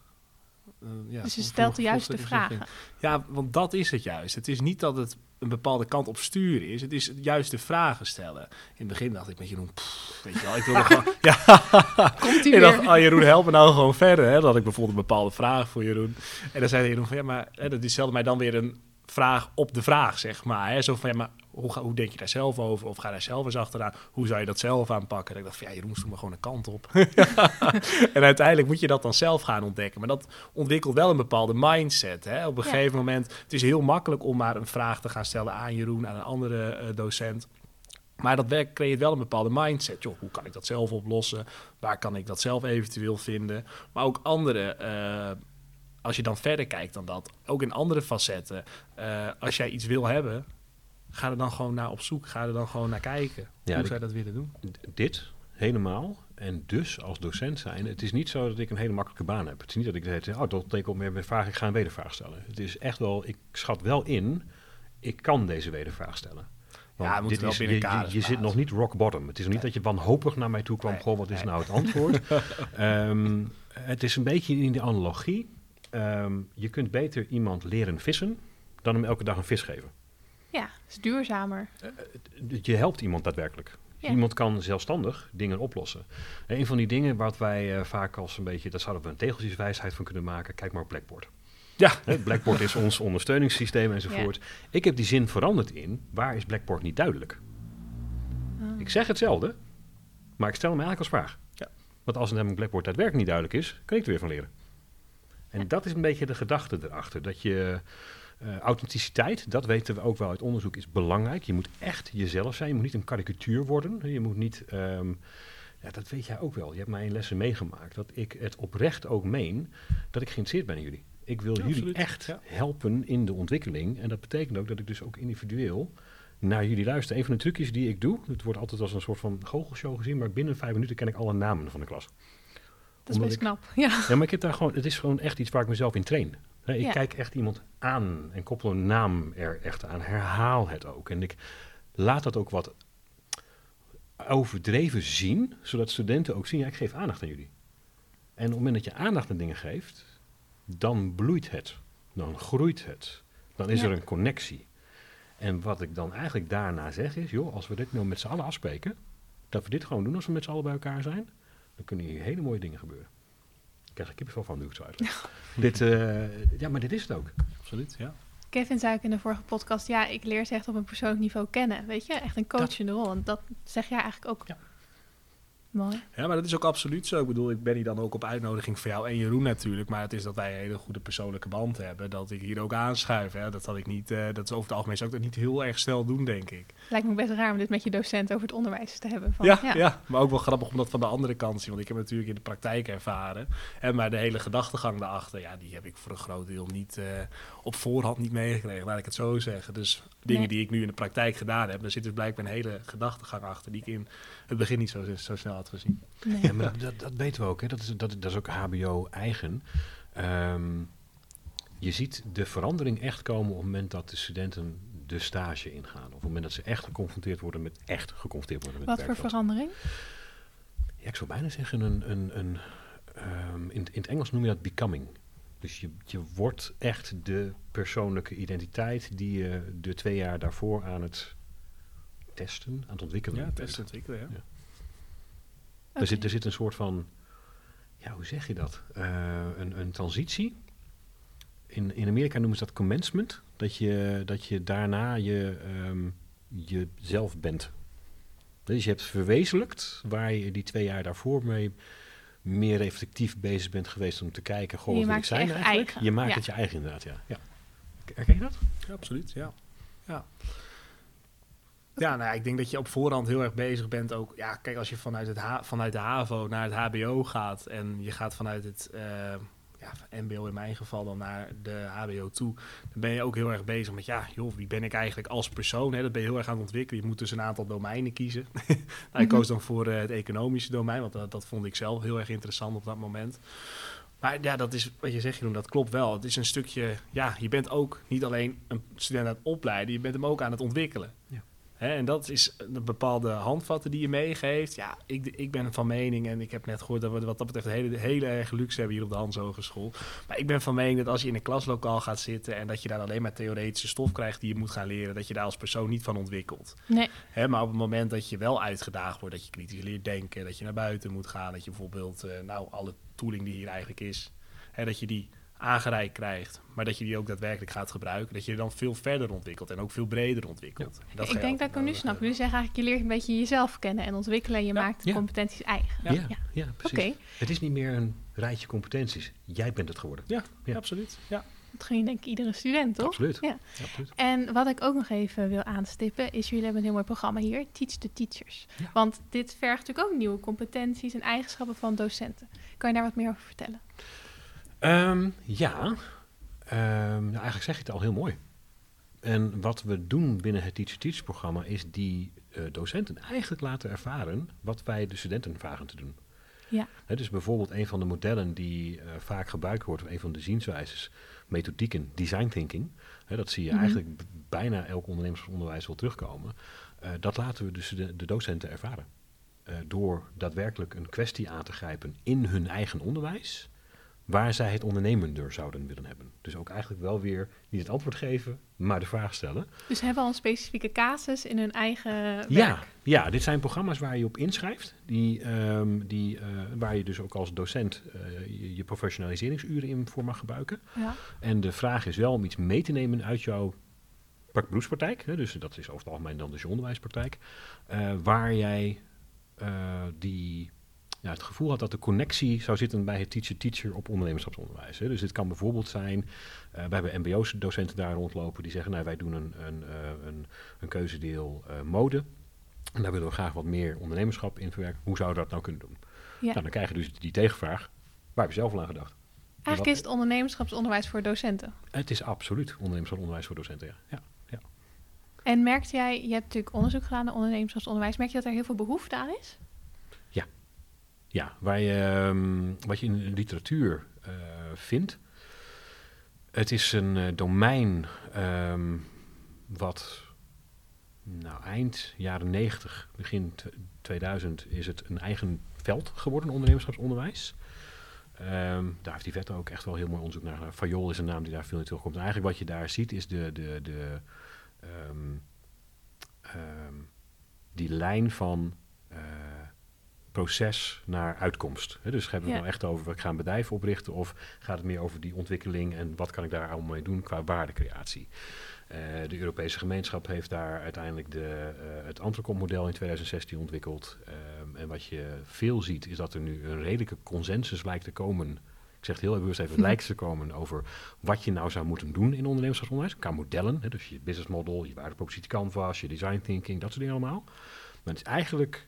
Eh, ja, dus je stelt de juiste vragen. Ja, want dat is het juist. Het is niet dat het een bepaalde kant op sturen is. Het is juist de vragen stellen. In het begin dacht ik met Jeroen, pff, weet je wel, ik wilde gewoon... Ja, Komt ie ik dacht, weer? oh Jeroen, help me nou gewoon verder. Hè. Dan had ik bijvoorbeeld een bepaalde vraag voor Jeroen. En dan zei Jeroen van, ja, maar hè, dat die stelde mij dan weer een vraag op de vraag, zeg maar. Hè. Zo van, ja, maar hoe, ga, hoe denk je daar zelf over? Of ga daar zelf eens achteraan? Hoe zou je dat zelf aanpakken? En ik dacht van, ja, Jeroen, stuur me gewoon een kant op. en uiteindelijk moet je dat dan zelf gaan ontdekken. Maar dat ontwikkelt wel een bepaalde mindset. Hè. Op een Ja. gegeven moment, het is heel makkelijk om maar een vraag te gaan stellen aan Jeroen, aan een andere eh, docent. Maar dat werk creëert wel een bepaalde mindset. Joh, hoe kan ik dat zelf oplossen? Waar kan ik dat zelf eventueel vinden? Maar ook andere, eh, als je dan verder kijkt dan dat, ook in andere facetten. eh, als jij iets wil hebben, ga er dan gewoon naar op zoek. Ga er dan gewoon naar kijken. Ja, hoe zou je dat willen doen? Dit helemaal. En dus als docent zijn, het is niet zo dat ik een hele makkelijke baan heb. Het is niet dat ik zeg, oh, dat teken op meer vraag, ik ga een wedervraag stellen. Het is echt wel, ik schat wel in, ik kan deze wedervraag stellen. Want Ja, het moet dit wel is, je, je, je zit nog niet rock bottom. Het is nog niet dat je wanhopig naar mij toe kwam, Nee, goh, wat is nee. nou het antwoord? Ehm, het is een beetje in de analogie. Ehm, je kunt beter iemand leren vissen dan hem elke dag een vis geven. Ja, is duurzamer. Je helpt iemand daadwerkelijk. Ja. Iemand kan zelfstandig dingen oplossen. En een van die dingen wat wij eh, vaak als een beetje, daar zouden we een tegeltjeswijsheid van kunnen maken. Kijk maar op Blackboard. Ja, Hè, Blackboard is ons ondersteuningssysteem enzovoort. Ik heb die zin veranderd in, waar is Blackboard niet duidelijk? Ah. Ik zeg hetzelfde, maar ik stel hem eigenlijk als vraag. Ja. Want als het namelijk Blackboard daadwerkelijk niet duidelijk is, kan ik er weer van leren. En Ja. dat is een beetje de gedachte erachter. Dat je eh, authenticiteit, dat weten we ook wel uit onderzoek, is belangrijk. Je moet echt jezelf zijn. Je moet niet een karikatuur worden. Je moet niet. ehm, ja, dat weet jij ook wel. Je hebt mij in lessen meegemaakt. Dat ik het oprecht ook meen dat ik geïnteresseerd ben in jullie. Ik wil Ja, jullie absoluut. echt Ja. helpen in de ontwikkeling. En dat betekent ook dat ik dus ook individueel naar jullie luister. Een van de trucjes die ik doe, het wordt altijd als een soort van goochelshow gezien, maar binnen vijf minuten ken ik alle namen van de klas. Dat is Omdat best ik- knap. Ja. Ja, maar ik heb daar gewoon, het is gewoon echt iets waar ik mezelf in train. Ik Ja. kijk echt iemand aan en koppel een naam er echt aan. Herhaal het ook. En ik laat dat ook wat overdreven zien, zodat studenten ook zien, ja, ik geef aandacht aan jullie. En op het moment dat je aandacht aan dingen geeft, dan bloeit het. Dan groeit het. Dan is Ja. er een connectie. En wat ik dan eigenlijk daarna zeg is, joh, als we dit nou met z'n allen afspreken, dat we dit gewoon doen als we met z'n allen bij elkaar zijn, dan kunnen hier hele mooie dingen gebeuren. Ik krijg er kippenvel van nu ik het zo uitleg. dit, eh, ja, maar dit is het ook. absoluut. Ja. Kevin zei ook in de vorige podcast, ja, ik leer ze echt op een persoonlijk niveau kennen. Weet je, echt een coachende rol. En dat zeg jij eigenlijk ook. Ja. Mooi. ja, maar dat is ook absoluut zo. Ik bedoel, ik ben hier dan ook op uitnodiging van jou en Jeroen natuurlijk. Maar het is dat wij een hele goede persoonlijke band hebben. Dat ik hier ook aanschuif. Hè. Dat had ik niet, eh, dat is over het algemeen zou ik dat niet heel erg snel doen, denk ik. Lijkt me best raar om dit met je docent over het onderwijs te hebben. Van, Ja, ja. maar ook wel grappig om dat van de andere kant te zien. Want ik heb natuurlijk in de praktijk ervaren. En maar de hele gedachtegang daarachter, ja, die heb ik voor een groot deel niet eh, op voorhand niet meegekregen, laat ik het zo zeggen. Dus dingen Nee. die ik nu in de praktijk gedaan heb, daar zit dus blijkbaar een hele gedachtegang achter die ik in het begin niet zo, zo snel had gezien. Nee. Ja, maar dat, dat weten we ook. Hè. Dat, is, dat, dat is ook HBO-eigen. Ehm, je ziet de verandering echt komen op het moment dat de studenten de stage ingaan. Of op het moment dat ze echt geconfronteerd worden met echt geconfronteerd worden met Wat voor verandering? Ja, ik zou bijna zeggen, een, een, een, ehm, in, in het Engels noem je dat becoming. Dus je, je wordt echt de persoonlijke identiteit die je de twee jaar daarvoor aan het testen, aan het ontwikkelen Ja, bent. testen ontwikkelen, ja. Er, zit, er zit een soort van, ja, hoe zeg je dat? Eh, een, een transitie. In, in Amerika noemen ze dat commencement. Dat je, dat je daarna je, ehm, jezelf bent. Dus je hebt verwezenlijkt waar je die twee jaar daarvoor mee meer effectief bezig bent geweest om te kijken, goh, Je wat ik zijn eigenlijk? eigen, Je maakt ja. het je eigen inderdaad, ja. ja. Herken je dat? Ja, absoluut, ja. Ja. Ja, nou, ja, ik denk dat je op voorhand heel erg bezig bent ook. Ja, kijk, als je vanuit, het vanuit de HAVO naar het HBO gaat en je gaat vanuit het eh, ja, MBO in mijn geval dan naar de HBO toe, dan ben je ook heel erg bezig met, ja, joh, wie ben ik eigenlijk als persoon? Hè? Dat ben je heel erg aan het ontwikkelen. Je moet dus een aantal domeinen kiezen. nou, ik Mhm. koos dan voor eh, het economische domein, want dat, dat vond ik zelf heel erg interessant op dat moment. Maar ja, dat is wat je zegt, Jeroen, dat klopt wel. Het is een stukje, ja, je bent ook niet alleen een student aan het opleiden, je bent hem ook aan het ontwikkelen. Ja. Hè, en dat is een bepaalde handvatten die je meegeeft. Ja, ik, ik ben van mening, en ik heb net gehoord dat we wat dat betreft hele, hele erg luxe hebben hier op de Hans Hogeschool. Maar ik ben van mening dat als je in een klaslokaal gaat zitten en dat je daar alleen maar theoretische stof krijgt die je moet gaan leren, dat je daar als persoon niet van ontwikkelt. Nee, Hè, maar op het moment dat je wel uitgedaagd wordt, dat je kritisch leert denken, dat je naar buiten moet gaan, dat je bijvoorbeeld, eh, nou, alle tooling die hier eigenlijk is, hè, dat je die aangereikt krijgt, maar dat je die ook daadwerkelijk gaat gebruiken, dat je dan veel verder ontwikkelt en ook veel breder ontwikkelt. Ik denk dat ik hem nu snap. Jullie zeggen eigenlijk, je leert een beetje jezelf kennen en ontwikkelen. En je Ja. maakt de Ja. competenties eigen. Ja, Ja. ja. precies. Het is niet meer een rijtje competenties. Jij bent het geworden. Ja, Ja. absoluut. Ja. dat gun denk ik iedere student, toch? Absoluut. Ja. Absoluut. En wat ik ook nog even wil aanstippen, is jullie hebben een heel mooi programma hier, Teach the Teachers. Ja. Want dit vergt natuurlijk ook nieuwe competenties en eigenschappen van docenten. Kan je daar wat meer over vertellen? Ehm, ja, Ehm, nou, eigenlijk zeg je het al heel mooi. En wat we doen binnen het Teach Teach programma is die eh, docenten eigenlijk laten ervaren wat wij de studenten vragen te doen. Ja. Dus bijvoorbeeld een van de modellen die eh, vaak gebruikt wordt, of een van de zienswijzes, methodieken, design thinking. Hè, dat zie je Mhm. eigenlijk bijna elk ondernemersonderwijs wel terugkomen. Eh, dat laten we dus de, de docenten ervaren. Door daadwerkelijk een kwestie aan te grijpen in hun eigen onderwijs, waar zij het ondernemender zouden willen hebben. Dus ook eigenlijk wel weer niet het antwoord geven, maar de vraag stellen. Dus hebben al een specifieke casus in hun eigen werk? Ja, ja, dit zijn programma's waar je op inschrijft, die, ehm, die, eh, waar je dus ook als docent eh, je, je professionaliseringsuren in voor mag gebruiken. Ja. En de vraag is wel om iets mee te nemen uit jouw beroepspraktijk, hè, dus dat is over het algemeen dan dus je onderwijspraktijk, eh, waar jij die, ja, het gevoel had dat de connectie zou zitten bij het teacher-teacher op ondernemerschapsonderwijs. Hè. Dus dit kan bijvoorbeeld zijn, eh we hebben mbo-docenten daar rondlopen die zeggen, nou wij doen een, een, eh, een, een keuzedeel eh, mode. En daar willen we graag wat meer ondernemerschap in verwerken. Hoe zouden we dat nou kunnen doen? Ja. Nou, dan krijg je dus die tegenvraag, waar heb je zelf al aan gedacht? Eigenlijk is het ondernemerschapsonderwijs voor docenten. Het is absoluut ondernemerschapsonderwijs voor docenten, ja. ja. En merkte jij, je hebt natuurlijk onderzoek gedaan naar ondernemerschapsonderwijs, merk je dat er heel veel behoefte aan is? Ja, waar je, ehm, wat je in de literatuur eh, vindt. Het is een eh, domein ehm, wat nou, eind jaren 90, begin tw- 2000 is het een eigen veld geworden, ondernemerschapsonderwijs. Ehm, daar heeft die vet ook echt wel heel mooi onderzoek naar. Fayol is een naam die daar veel in terugkomt. En eigenlijk wat je daar ziet is de, de, de, die lijn van eh, proces naar uitkomst. Dus hebben we het nou echt over, ik ga een bedrijf oprichten of gaat het meer over die ontwikkeling en wat kan ik daar allemaal mee doen qua waardecreatie. Eh, de Europese gemeenschap heeft daar uiteindelijk de, eh, het Antrocom-model in 2016 ontwikkeld. Ehm, en wat je veel ziet is dat er nu een redelijke consensus lijkt te komen. Ik zeg het heel even bewust even, lijkt te komen over wat je nou zou moeten doen in ondernemerschapsonderwijs. Qua modellen, hè, dus je business model, je waardepropositie canvas, je design thinking, dat soort dingen allemaal. Maar het is eigenlijk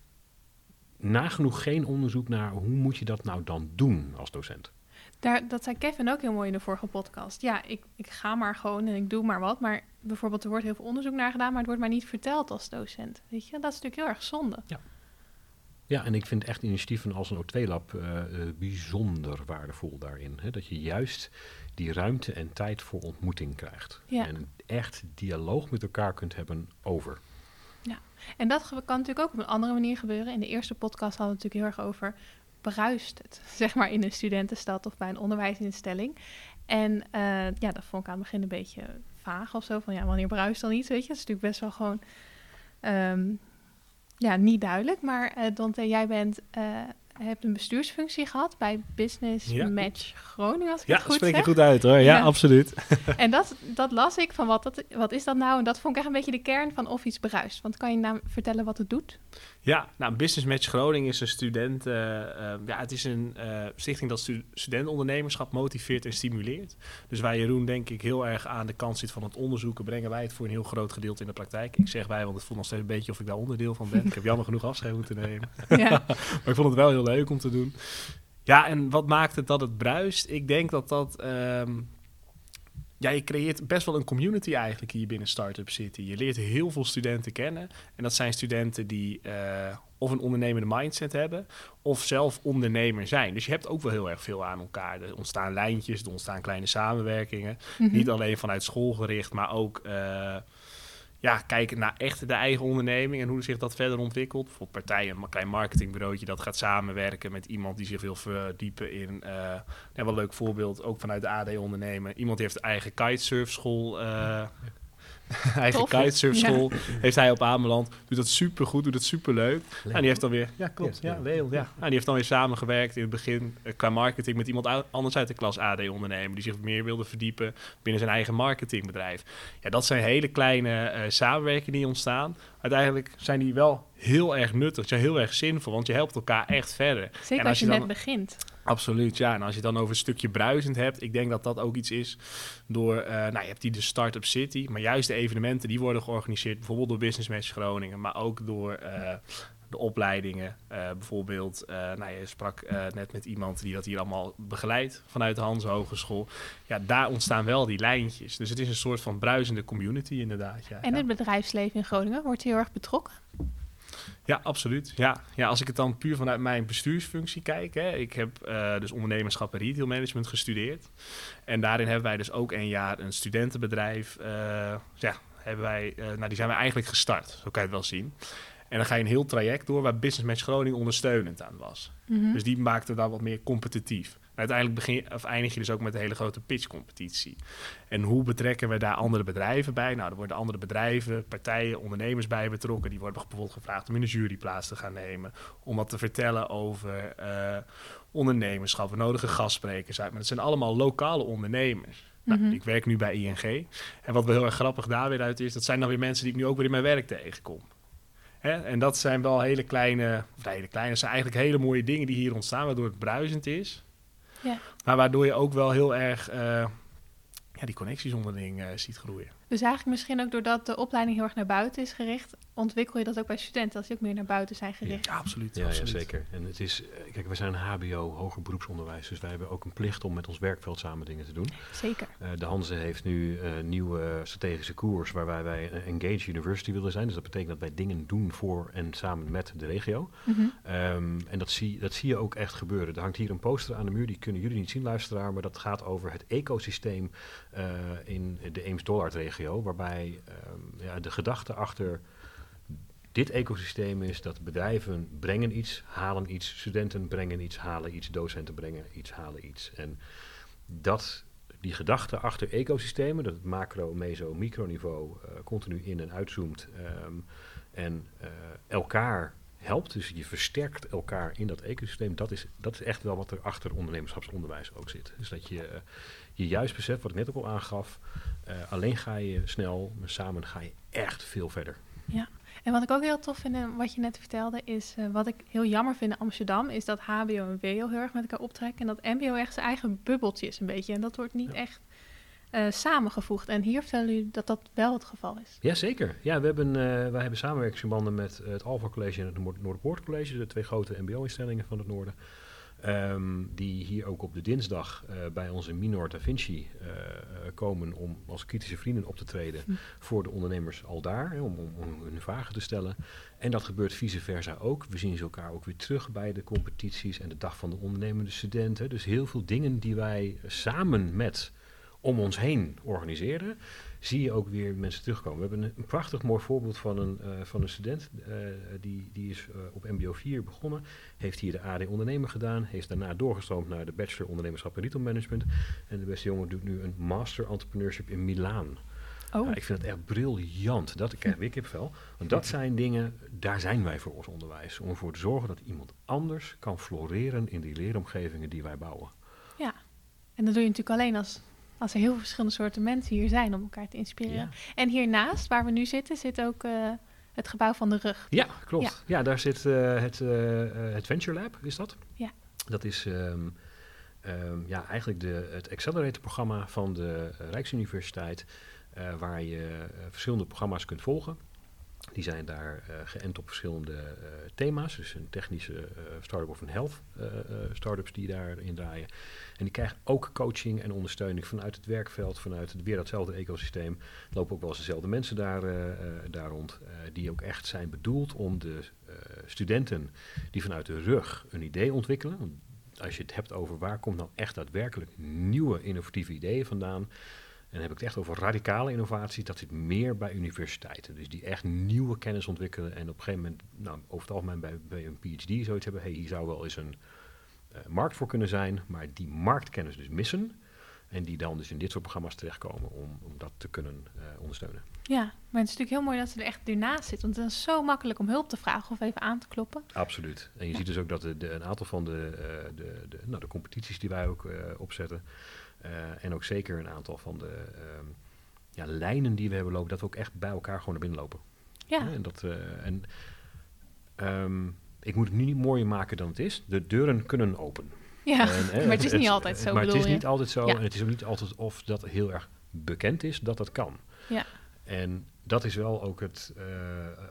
nagenoeg geen onderzoek naar hoe moet je dat nou dan doen als docent. Daar, dat zei Kevin ook heel mooi in de vorige podcast. Ja, ik, ik ga maar gewoon en ik doe maar wat. Maar bijvoorbeeld, er wordt heel veel onderzoek naar gedaan, maar het wordt mij niet verteld als docent. Weet je, dat is natuurlijk heel erg zonde. Ja, en ik vind echt initiatieven als een O2-lab eh, eh, bijzonder waardevol daarin. Hè? Dat je juist die ruimte en tijd voor ontmoeting krijgt. Ja. En echt dialoog met elkaar kunt hebben over. En dat kan natuurlijk ook op een andere manier gebeuren. In de eerste podcast hadden we het natuurlijk heel erg over bruist het, zeg maar in een studentenstad of bij een onderwijsinstelling. En eh, ja, dat vond ik aan het begin een beetje vaag of zo. Van ja, wanneer bruist dan iets, weet je? Dat is natuurlijk best wel gewoon ehm, ja, niet duidelijk. Maar eh Dante, jij bent, eh, hebt een bestuursfunctie gehad bij Business Ja. Match Groningen, als ik Ja, het goed spreek je zeg. goed uit hoor. Ja, Ja. absoluut. En dat, dat las ik van wat, dat, wat is dat nou? En dat vond ik echt een beetje de kern van of iets bruist. Want kan je nou vertellen wat het doet? Ja, nou, Business Match Groningen is een student. eh, eh, ja, het is een eh, stichting dat stu studentondernemerschap motiveert en stimuleert. Dus waar Jeroen denk ik heel erg aan de kant zit van het onderzoeken, brengen wij het voor een heel groot gedeelte in de praktijk. Ik zeg wij, want het voelt nog steeds een beetje of ik daar onderdeel van ben. ik heb jammer genoeg afscheid moeten nemen. Ja. Maar ik vond het wel heel leuk om te doen. Ja, en wat maakt het dat het bruist? Ik denk dat dat... ehm, ja, je creëert best wel een community eigenlijk hier binnen Startup City. Je leert heel veel studenten kennen. En dat zijn studenten die eh, of een ondernemende mindset hebben... of zelf ondernemer zijn. Dus je hebt ook wel heel erg veel aan elkaar. Er ontstaan lijntjes, er ontstaan kleine samenwerkingen. Mhm. Niet alleen vanuit school gericht, maar ook eh, ja, kijken naar echt de eigen onderneming en hoe zich dat verder ontwikkelt. Bijvoorbeeld partijen, een klein marketingbureautje dat gaat samenwerken met iemand die zich wil verdiepen in. eh ja, wel een leuk voorbeeld, ook vanuit de AD ondernemen. Iemand die heeft eigen kitesurfschool. eh eigen Tof. kitesurfschool heeft hij op Ameland. Doet dat super goed, doet het super leuk. En die heeft dan weer, ja klopt, Ja, ja, ja. Leel, ja. En die heeft dan weer samengewerkt in het begin eh, qua marketing met iemand anders uit de klas AD ondernemen die zich meer wilde verdiepen binnen zijn eigen marketingbedrijf. Ja, dat zijn hele kleine eh, samenwerkingen die ontstaan. Uiteindelijk zijn die wel heel erg nuttig, zijn heel erg zinvol, want je helpt elkaar echt verder. Zeker En als je, dan- net begint. Absoluut, ja. En als je dan over een stukje bruisend hebt, ik denk dat dat ook iets is door, eh, nou je hebt die de Startup City, maar juist de evenementen die worden georganiseerd, bijvoorbeeld door Business Match Groningen, maar ook door eh, de opleidingen. Eh, bijvoorbeeld, nou je sprak net met iemand die dat hier allemaal begeleidt vanuit de Hans Hogeschool. Ja, daar ontstaan wel die lijntjes. Dus het is een soort van bruisende community inderdaad. Ja, En ja. het bedrijfsleven in Groningen wordt heel erg betrokken. Ja, absoluut. Ja. ja, als ik het dan puur vanuit mijn bestuursfunctie kijk. Hè, ik heb eh, dus ondernemerschap en retail management gestudeerd. En daarin hebben wij dus ook een jaar een studentenbedrijf. eh, ja, hebben wij, eh, nou, die zijn wij eigenlijk gestart. Zo kan je het wel zien. En dan ga je een heel traject door waar Business Match Groningen ondersteunend aan was. Mhm. Dus die maakte dat wat meer competitief. Uiteindelijk begin, of eindig je dus ook met een hele grote pitchcompetitie. En hoe betrekken we daar andere bedrijven bij? Nou, er worden andere bedrijven, partijen, ondernemers bij betrokken. Die worden bijvoorbeeld gevraagd om in de jury plaats te gaan nemen. Om wat te vertellen over eh, ondernemerschap. We nodigen gastsprekers uit. Maar dat zijn allemaal lokale ondernemers. Nou, Mhm. ik werk nu bij ING. En wat wel heel erg grappig daar weer uit is, dat zijn dan weer mensen die ik nu ook weer in mijn werk tegenkom. Hè? En dat zijn wel hele kleine, of hele kleine, dat zijn eigenlijk hele mooie dingen die hier ontstaan, waardoor het bruisend is. Ja. Maar waardoor je ook wel heel erg eh, ja, die connecties onderling eh, ziet groeien. Dus eigenlijk misschien ook doordat de opleiding heel erg naar buiten is gericht, ontwikkel je dat ook bij studenten als die ook meer naar buiten zijn gericht. Ja, absoluut. Ja, ja, absoluut. zeker. En het is, eh, kijk, we zijn een HBO, hoger beroepsonderwijs, dus wij hebben ook een plicht om met ons werkveld samen dingen te doen. Zeker. Eh, de Hanze heeft nu een nieuwe strategische koers waarbij wij een engaged university willen zijn. Dus dat betekent dat wij dingen doen voor en samen met de regio. Mhm. Ehm, en dat zie, dat zie je ook echt gebeuren. Er hangt hier een poster aan de muur, die kunnen jullie niet zien, luisteraar, maar dat gaat over het ecosysteem eh, in de Eems-Dollard-regio, waarbij ehm, ja, de gedachte achter dit ecosysteem is dat bedrijven brengen iets, halen iets, studenten brengen iets, halen iets, docenten brengen iets, halen iets. En dat, die gedachte achter ecosystemen, dat het macro, meso, microniveau eh, continu in en uitzoomt ehm, en eh, elkaar helpt, dus je versterkt elkaar in dat ecosysteem, dat is, dat is echt wel wat er achter ondernemerschapsonderwijs ook zit. Dus dat je eh, je juist beseft, wat ik net ook al aangaf, eh, alleen ga je snel, maar samen ga je echt veel verder. En wat ik ook heel tof vind in wat je net vertelde, is eh, wat ik heel jammer vind in Amsterdam, is dat HBO en WO heel erg met elkaar optrekken. En dat MBO echt zijn eigen bubbeltje is een beetje. En dat wordt niet Ja. echt eh, samengevoegd. En hier vertellen jullie dat dat wel het geval is. Jazeker. Ja, we hebben, eh, wij hebben samenwerkingsverbanden met het Alpha College en het Noord- Noorderpoort College, de twee grote mbo-instellingen van het noorden. Ehm, die hier ook op de dinsdag eh, bij onze Minor Da Vinci eh, eh, komen om als kritische vrienden op te treden Hm. voor de ondernemers al daar, hè, om, om, om hun vragen te stellen. En dat gebeurt vice versa ook. We zien ze elkaar ook weer terug bij de competities en de dag van de ondernemende studenten. Dus heel veel dingen die wij samen met om ons heen organiseren, zie je ook weer mensen terugkomen. We hebben een, een prachtig mooi voorbeeld van een, eh, van een student. eh, die, die is eh, op MBO 4 begonnen. Heeft hier de AD Ondernemer gedaan. Heeft daarna doorgestroomd naar de Bachelor Ondernemerschap en Retail Management. En de beste jongen doet nu een Master Entrepreneurship in Milaan. Oh, Ja, ik vind het echt briljant. Dat ik krijg weer kipvel. Want dat zijn dingen, daar zijn wij voor ons onderwijs. Om ervoor te zorgen dat iemand anders kan floreren in die leeromgevingen die wij bouwen. en dat doe je natuurlijk alleen als, als er heel veel verschillende soorten mensen hier zijn om elkaar te inspireren. Ja. En hiernaast, waar we nu zitten, zit ook eh, het gebouw van de rug. Ja, klopt. Ja, daar zit eh, het, het Venture Lab, is dat? Ja. Dat is ehm, ehm, ja, eigenlijk de, het Accelerator-programma van de Rijksuniversiteit, waar je verschillende programma's kunt volgen. Die zijn daar eh, geënt op verschillende eh, thema's. Dus een technische eh start-up of een health start-ups die daarin draaien. En die krijgen ook coaching en ondersteuning vanuit het werkveld, vanuit het, weer datzelfde ecosysteem. Lopen ook wel eens dezelfde mensen daar, daar rond, die ook echt zijn bedoeld om de studenten die vanuit de rug een idee ontwikkelen. Als je het hebt over waar komt nou echt daadwerkelijk nieuwe innovatieve ideeën vandaan, en dan heb ik het echt over radicale innovaties. Dat zit meer bij universiteiten. Dus die echt nieuwe kennis ontwikkelen. En op een gegeven moment, nou, over het algemeen bij, bij een PhD zoiets hebben. Hey, hier zou wel eens een eh, markt voor kunnen zijn. Maar die marktkennis dus missen. En die dan dus in dit soort programma's terechtkomen om, om dat te kunnen eh, ondersteunen. Ja, maar het is natuurlijk heel mooi dat ze er echt ernaast zit. Want het is zo makkelijk om hulp te vragen of even aan te kloppen. Absoluut. En je ziet dus ook dat de, de- een aantal van de, eh, de, de, nou, de competities die wij ook opzetten. Eh, en ook zeker een aantal van de ehm, ja, lijnen die we hebben lopen. Dat we ook echt bij elkaar gewoon naar binnen lopen. Ja, Ja, en dat, eh, en, ehm, ik moet het nu niet mooier maken dan het is. De deuren kunnen open. ja. En, maar het is niet altijd zo, Maar het is je? niet altijd zo. Ja. En het is ook niet altijd of dat heel erg bekend is dat dat kan. Ja. En dat is wel ook het, eh,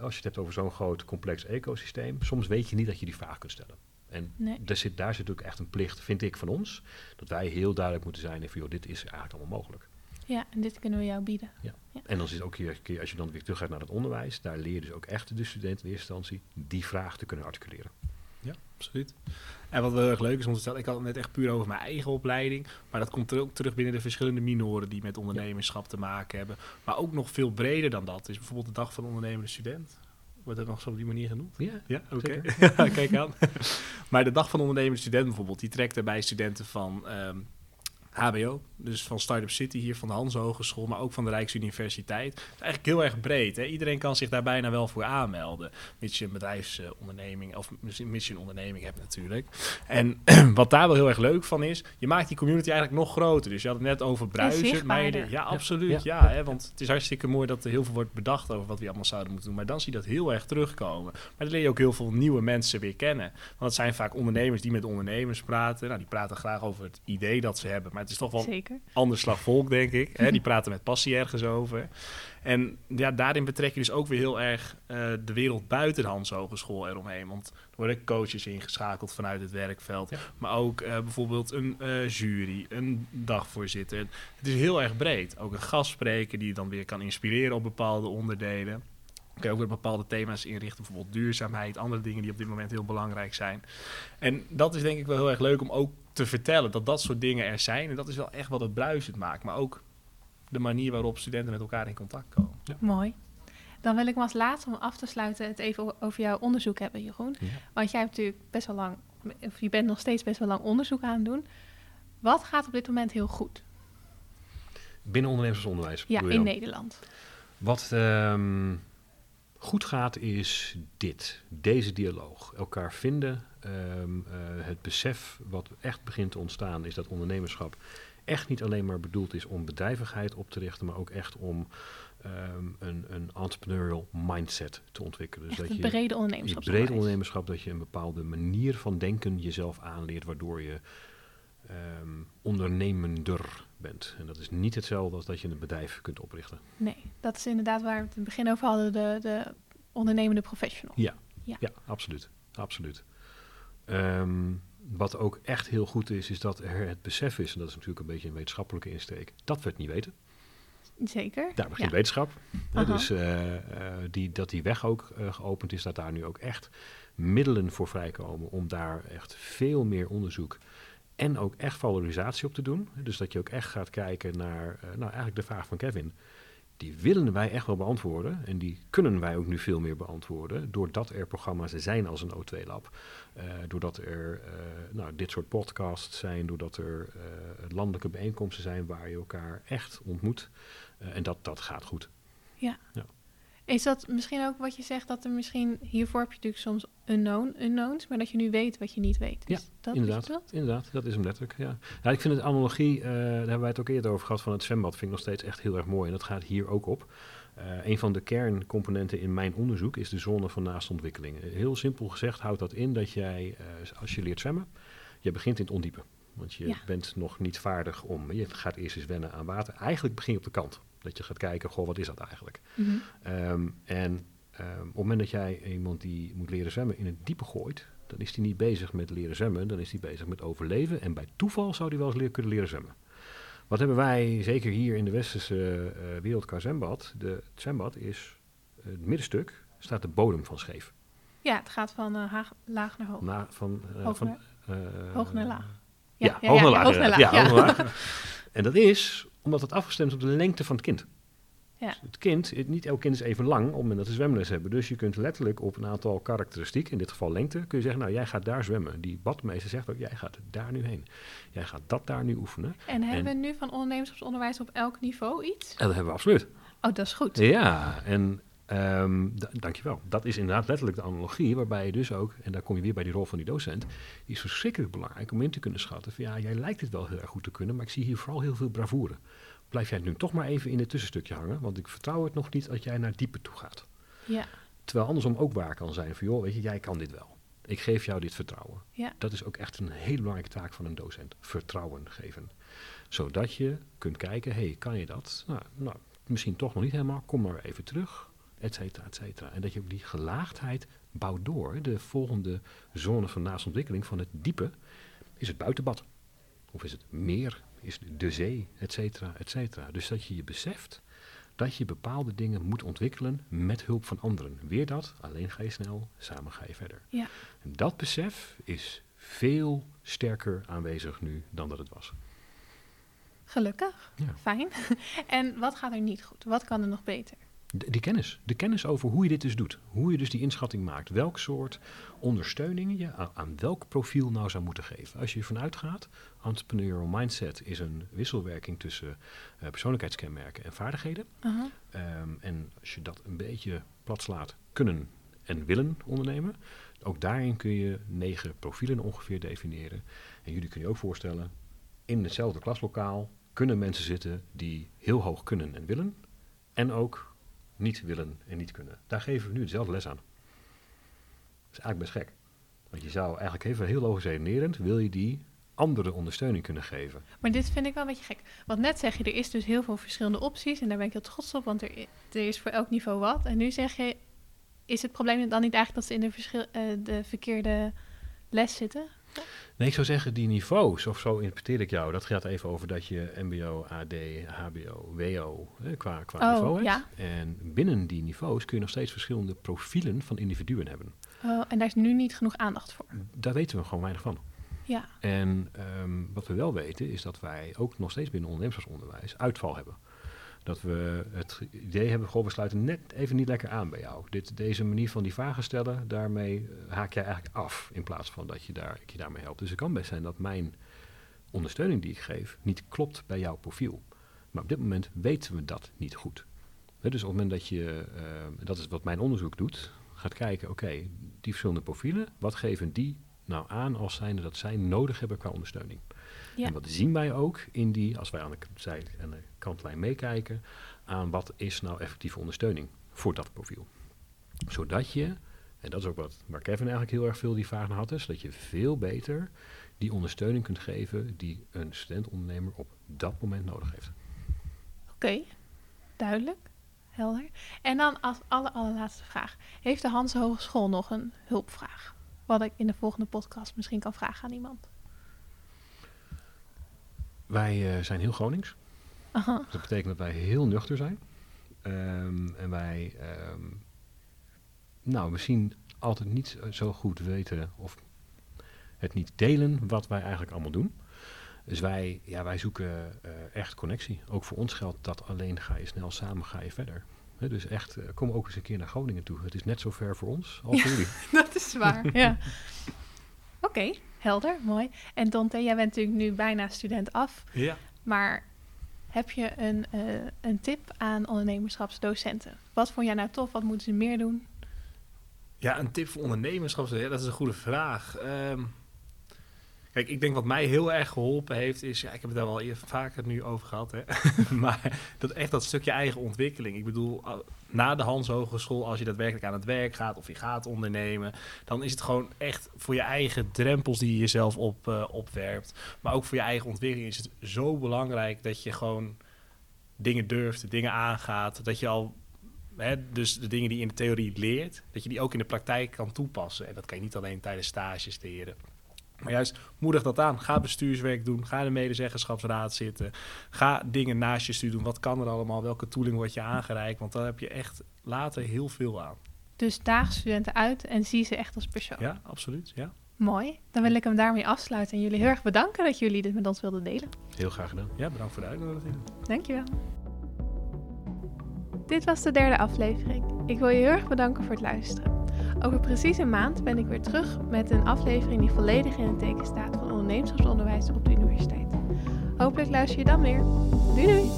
als je het hebt over zo'n groot complex ecosysteem, soms weet je niet dat je die vraag kunt stellen. En Nee. daar, zit, daar zit ook echt een plicht, vind ik, van ons, dat wij heel duidelijk moeten zijn en van, joh, dit is eigenlijk allemaal mogelijk. Ja, en dit kunnen we jou bieden. En dan zit ook hier, als je dan weer terug gaat naar het onderwijs, daar leer je dus ook echt de studenten in eerste instantie die vraag te kunnen articuleren. Ja, absoluut. En wat wel heel erg leuk is om te stellen, ik had het net echt puur over mijn eigen opleiding, maar dat komt er ook terug binnen de verschillende minoren die met ondernemerschap te maken hebben. Maar ook nog veel breder dan dat is bijvoorbeeld de dag van de ondernemende student. Wordt het nog zo op die manier genoemd? Ja, Ja, oké. Kijk aan. maar de dag van ondernemende student bijvoorbeeld, die trekt er bij studenten van ehm, HBO, dus van Startup City hier van de Hans Hogeschool, maar ook van de Rijksuniversiteit. Het is eigenlijk heel erg breed. Hè? Iedereen kan zich daar bijna wel voor aanmelden, mits je een bedrijfsonderneming of mits je een onderneming hebt natuurlijk. En wat daar wel heel erg leuk van is, je maakt die community eigenlijk nog groter. Dus je had het net over bruisen. meiden. Ja, absoluut. Ja. Ja, hè? want het is hartstikke mooi dat er heel veel wordt bedacht over wat we allemaal zouden moeten doen. Maar dan zie je dat heel erg terugkomen. Maar dan leer je ook heel veel nieuwe mensen weer kennen. Want het zijn vaak ondernemers die met ondernemers praten. Nou, die praten graag over het idee dat ze hebben. Maar het is toch wel Zeker. ander slag volk, denk ik. Hè? Die praten met passie ergens over. En ja, daarin betrek je dus ook weer heel erg eh, de wereld buiten de Hans Hogeschool eromheen. Want er worden coaches ingeschakeld vanuit het werkveld. Ja. Maar ook eh, bijvoorbeeld een eh, jury, een dagvoorzitter. Het is heel erg breed. Ook een gastspreker die je dan weer kan inspireren op bepaalde onderdelen. Kun je ook weer bepaalde thema's inrichten, bijvoorbeeld duurzaamheid, andere dingen die op dit moment heel belangrijk zijn. En dat is denk ik wel heel erg leuk om ook te vertellen dat dat soort dingen er zijn. En dat is wel echt wat het bruisend maakt. Maar ook de manier waarop studenten met elkaar in contact komen. Mooi. Dan wil ik me als laatste om af te sluiten het even over jouw onderzoek hebben, Jeroen. Ja. Want jij hebt natuurlijk best wel lang, of je bent nog steeds best wel lang onderzoek aan het doen. Wat gaat op dit moment heel goed? Binnen ondernemersonderwijs. Ja, in? Nederland. Wat ehm, goed gaat is dit, deze dialoog. Elkaar vinden. ehm, eh, het besef wat echt begint te ontstaan is dat ondernemerschap echt niet alleen maar bedoeld is om bedrijvigheid op te richten, maar ook echt om ehm, een, een entrepreneurial mindset te ontwikkelen. Dus Echt dat het je brede ondernemerschap. brede ondernemerschap, dat je een bepaalde manier van denken jezelf aanleert, waardoor je ehm, ondernemender bent. En dat is niet hetzelfde als dat je een bedrijf kunt oprichten. Nee, dat is inderdaad waar we het in het begin over hadden, de, de ondernemende professional. Ja, Ja. ja. absoluut. absoluut. Ehm, wat ook echt heel goed is, is dat er het besef is, en dat is natuurlijk een beetje een wetenschappelijke insteek, dat we het niet weten. Zeker. Daar begint Ja. wetenschap. Hè, dus eh, eh, die, dat die weg ook eh, geopend is, dat daar nu ook echt middelen voor vrijkomen om daar echt veel meer onderzoek en ook echt valorisatie op te doen. Dus dat je ook echt gaat kijken naar, eh, nou eigenlijk de vraag van Kevin. Die willen wij echt wel beantwoorden en die kunnen wij ook nu veel meer beantwoorden, doordat er programma's zijn als een O2-lab, eh, doordat er eh, nou, dit soort podcasts zijn, doordat er landelijke bijeenkomsten zijn waar je elkaar echt ontmoet. En dat, dat gaat goed. Is dat misschien ook wat je zegt, dat er misschien, hiervoor heb je natuurlijk soms unknown, unknowns, maar dat je nu weet wat je niet weet. Ja, Is dat wat inderdaad. bedoelt? Inderdaad, dat is hem letterlijk. Ja. Ja, ik vind het analogie, eh, daar hebben wij het ook eerder over gehad, van het zwembad vind ik nog steeds echt heel erg mooi. En dat gaat hier ook op. Eh, een van de kerncomponenten in mijn onderzoek is de zone van naastontwikkeling. Heel simpel gezegd houdt dat in dat jij, eh, als je leert zwemmen, je begint in het ondiepe. Want je Ja. bent nog niet vaardig om, je gaat eerst eens wennen aan water. Eigenlijk begin je op de kant. Dat je gaat kijken, goh, wat is dat eigenlijk? Mhm. Ehm, en ehm, op het moment dat jij iemand die moet leren zwemmen in het diepe gooit, dan is hij niet bezig met leren zwemmen, dan is hij bezig met overleven. En bij toeval zou hij wel eens leer, kunnen leren zwemmen. Wat hebben wij, zeker hier in de westerse eh wereld qua zwembad, de, het zwembad is, het middenstuk staat de bodem van scheef. Ja, het gaat van eh, haag- laag naar hoog. Na, van, eh, Hoog van, naar- hoog naar laag. Ja, hoog naar laag. hoog naar laag, Ja, hoog naar laag. En dat is omdat het afgestemd is op de lengte van het kind. Ja. Dus het kind, het- niet elk kind is even lang op het moment dat ze zwemles hebben. Dus je kunt letterlijk op een aantal karakteristieken, in dit geval lengte, kun je zeggen, nou jij gaat daar zwemmen. Die badmeester zegt ook, jij gaat daar nu heen. Jij gaat dat daar nu oefenen. En hebben En- we nu van ondernemerschapsonderwijs op elk niveau iets? En dat hebben we absoluut. Oh, dat is goed. Ja, en da- dankjewel. Dat is inderdaad letterlijk de analogie, waarbij je dus ook, en daar kom je weer bij die rol van die docent, die is verschrikkelijk belangrijk om in te kunnen schatten van ja, jij lijkt het wel heel erg goed te kunnen, maar ik zie hier vooral heel veel bravoure. Blijf jij nu toch maar even in het tussenstukje hangen, want ik vertrouw het nog niet dat jij naar diepe toe gaat. Ja, Terwijl andersom ook waar kan zijn van joh, weet je, jij kan dit wel. Ik geef jou dit vertrouwen. Ja. Dat is ook echt een hele belangrijke taak van een docent. Vertrouwen geven. Zodat je kunt kijken, hey, kan je dat? Nou, nou, misschien toch nog niet helemaal. Kom maar even terug. Et cetera, et cetera. En dat je ook die gelaagdheid bouwt door. De volgende zone van naastontwikkeling van het diepe is het buitenbad. Of is het meer, is de zee, et cetera, et cetera. Dus dat je je beseft dat je bepaalde dingen moet ontwikkelen met hulp van anderen. Weer dat, alleen ga je snel, samen ga je verder. Ja. En dat besef is veel sterker aanwezig nu dan dat het was. gelukkig. Ja. Fijn. en wat gaat er niet goed? Wat kan er nog beter? De, die kennis. De kennis over hoe je dit dus doet. Hoe je dus die inschatting maakt. Welk soort ondersteuningen je aan, aan welk profiel nou zou moeten geven. Als je ervan uitgaat, entrepreneurial mindset is een wisselwerking tussen uh, persoonlijkheidskenmerken en vaardigheden. Aha. Ehm, en als je dat een beetje plat slaat, kunnen en willen ondernemen. Ook daarin kun je negen profielen ongeveer definiëren. En jullie kun je ook voorstellen, in hetzelfde klaslokaal kunnen mensen zitten die heel hoog kunnen en willen. En ook niet willen en niet kunnen. Daar geven we nu dezelfde les aan. Dat is eigenlijk best gek. Want je zou eigenlijk even heel logisch redenerend, wil je die andere ondersteuning kunnen geven. Maar dit vind ik wel een beetje gek. Want net zeg je, er is dus heel veel verschillende opties. En daar ben ik heel trots op, want er, is voor elk niveau wat. En nu zeg je, is het probleem dan niet eigenlijk dat ze in de, eh, de verkeerde les zitten? Nee, ik zou zeggen, die niveaus, of zo interpreteer ik jou, dat gaat even over dat je MBO, AD, HBO, WO qua, qua Oh, niveau hebt. ja. En binnen die niveaus kun je nog steeds verschillende profielen van individuen hebben. Oh, en daar is nu niet genoeg aandacht voor. Daar weten we gewoon weinig van. Ja, En ehm, wat we wel weten is dat wij ook nog steeds binnen ondernemersonderwijs uitval hebben. Dat we het idee hebben, goh, we sluiten net even niet lekker aan bij jou. Dit, deze manier van die vragen stellen, daarmee eh, haak jij eigenlijk af in plaats van dat je daar, ik je daarmee helpt. Dus het kan best zijn dat mijn ondersteuning die ik geef niet klopt bij jouw profiel. Maar op dit moment weten we dat niet goed. Dus op het moment dat je, eh, dat is wat mijn onderzoek doet, gaat kijken, oké, die verschillende profielen, wat geven die nou aan als zijnde dat zij nodig hebben qua ondersteuning? Ja. En wat zien wij ook in die, als wij aan de, zij, aan de kantlijn meekijken, aan wat is nou effectieve ondersteuning voor dat profiel. Zodat je, en dat is ook wat waar Kevin eigenlijk heel erg veel die vraag naar had, is dat je veel beter die ondersteuning kunt geven die een student-ondernemer op dat moment nodig heeft. oké. Duidelijk. Helder. En dan als alle, allerlaatste vraag. Heeft de Hans Hogeschool nog een hulpvraag? Wat ik in de volgende podcast misschien kan vragen aan iemand. Wij eh, zijn heel Gronings. Aha. Dat betekent dat wij heel nuchter zijn. Ehm, en wij, ehm, nou, misschien altijd niet zo goed weten of het niet delen wat wij eigenlijk allemaal doen. Dus wij, ja, wij zoeken eh, echt connectie. Ook voor ons geldt dat alleen ga je snel, samen ga je verder. Dus echt, eh, kom ook eens een keer naar Groningen toe. Het is net zo ver voor ons als voor jullie. Dat is waar, ja. Oké, helder, mooi. En Dante, jij bent natuurlijk nu bijna student af. Ja. Maar heb je een, eh, een tip aan ondernemerschapsdocenten? Wat vond jij nou tof? Wat moeten ze meer doen? Ja, een tip voor ondernemerschap, ja, dat is een goede vraag. Ehm, kijk, ik denk wat mij heel erg geholpen heeft, is, ja, ik heb het daar wel eer- vaker nu over gehad, hè? maar dat echt dat stukje eigen ontwikkeling. Ik bedoel, na de Hans Hogeschool, als je daadwerkelijk aan het werk gaat of je gaat ondernemen, dan is het gewoon echt voor je eigen drempels die je jezelf op, eh, opwerpt. Maar ook voor je eigen ontwikkeling is het zo belangrijk dat je gewoon dingen durft, dingen aangaat, dat je al dus de dingen die in de theorie leert, dat je die ook in de praktijk kan toepassen. En dat kan je niet alleen tijdens stages leren. Maar juist moedig dat aan. Ga bestuurswerk doen. Ga in de medezeggenschapsraad zitten. Ga dingen naast je studie doen. Wat kan er allemaal? Welke tooling wordt je aangereikt? Want daar heb je echt later heel veel aan. Dus daag studenten uit en zie ze echt als persoon. Ja, absoluut. Ja. Mooi. Dan wil ik hem daarmee afsluiten en jullie heel erg bedanken dat jullie dit met ons wilden delen. Heel graag gedaan. ja, bedankt voor de uitnodiging. Dankjewel. Dit was de derde aflevering. Ik wil je heel erg bedanken voor het luisteren. Over precies een maand ben ik weer terug met een aflevering die volledig in het teken staat van ondernemerschapsonderwijs op de universiteit. Hopelijk luister je dan weer. Doei doei!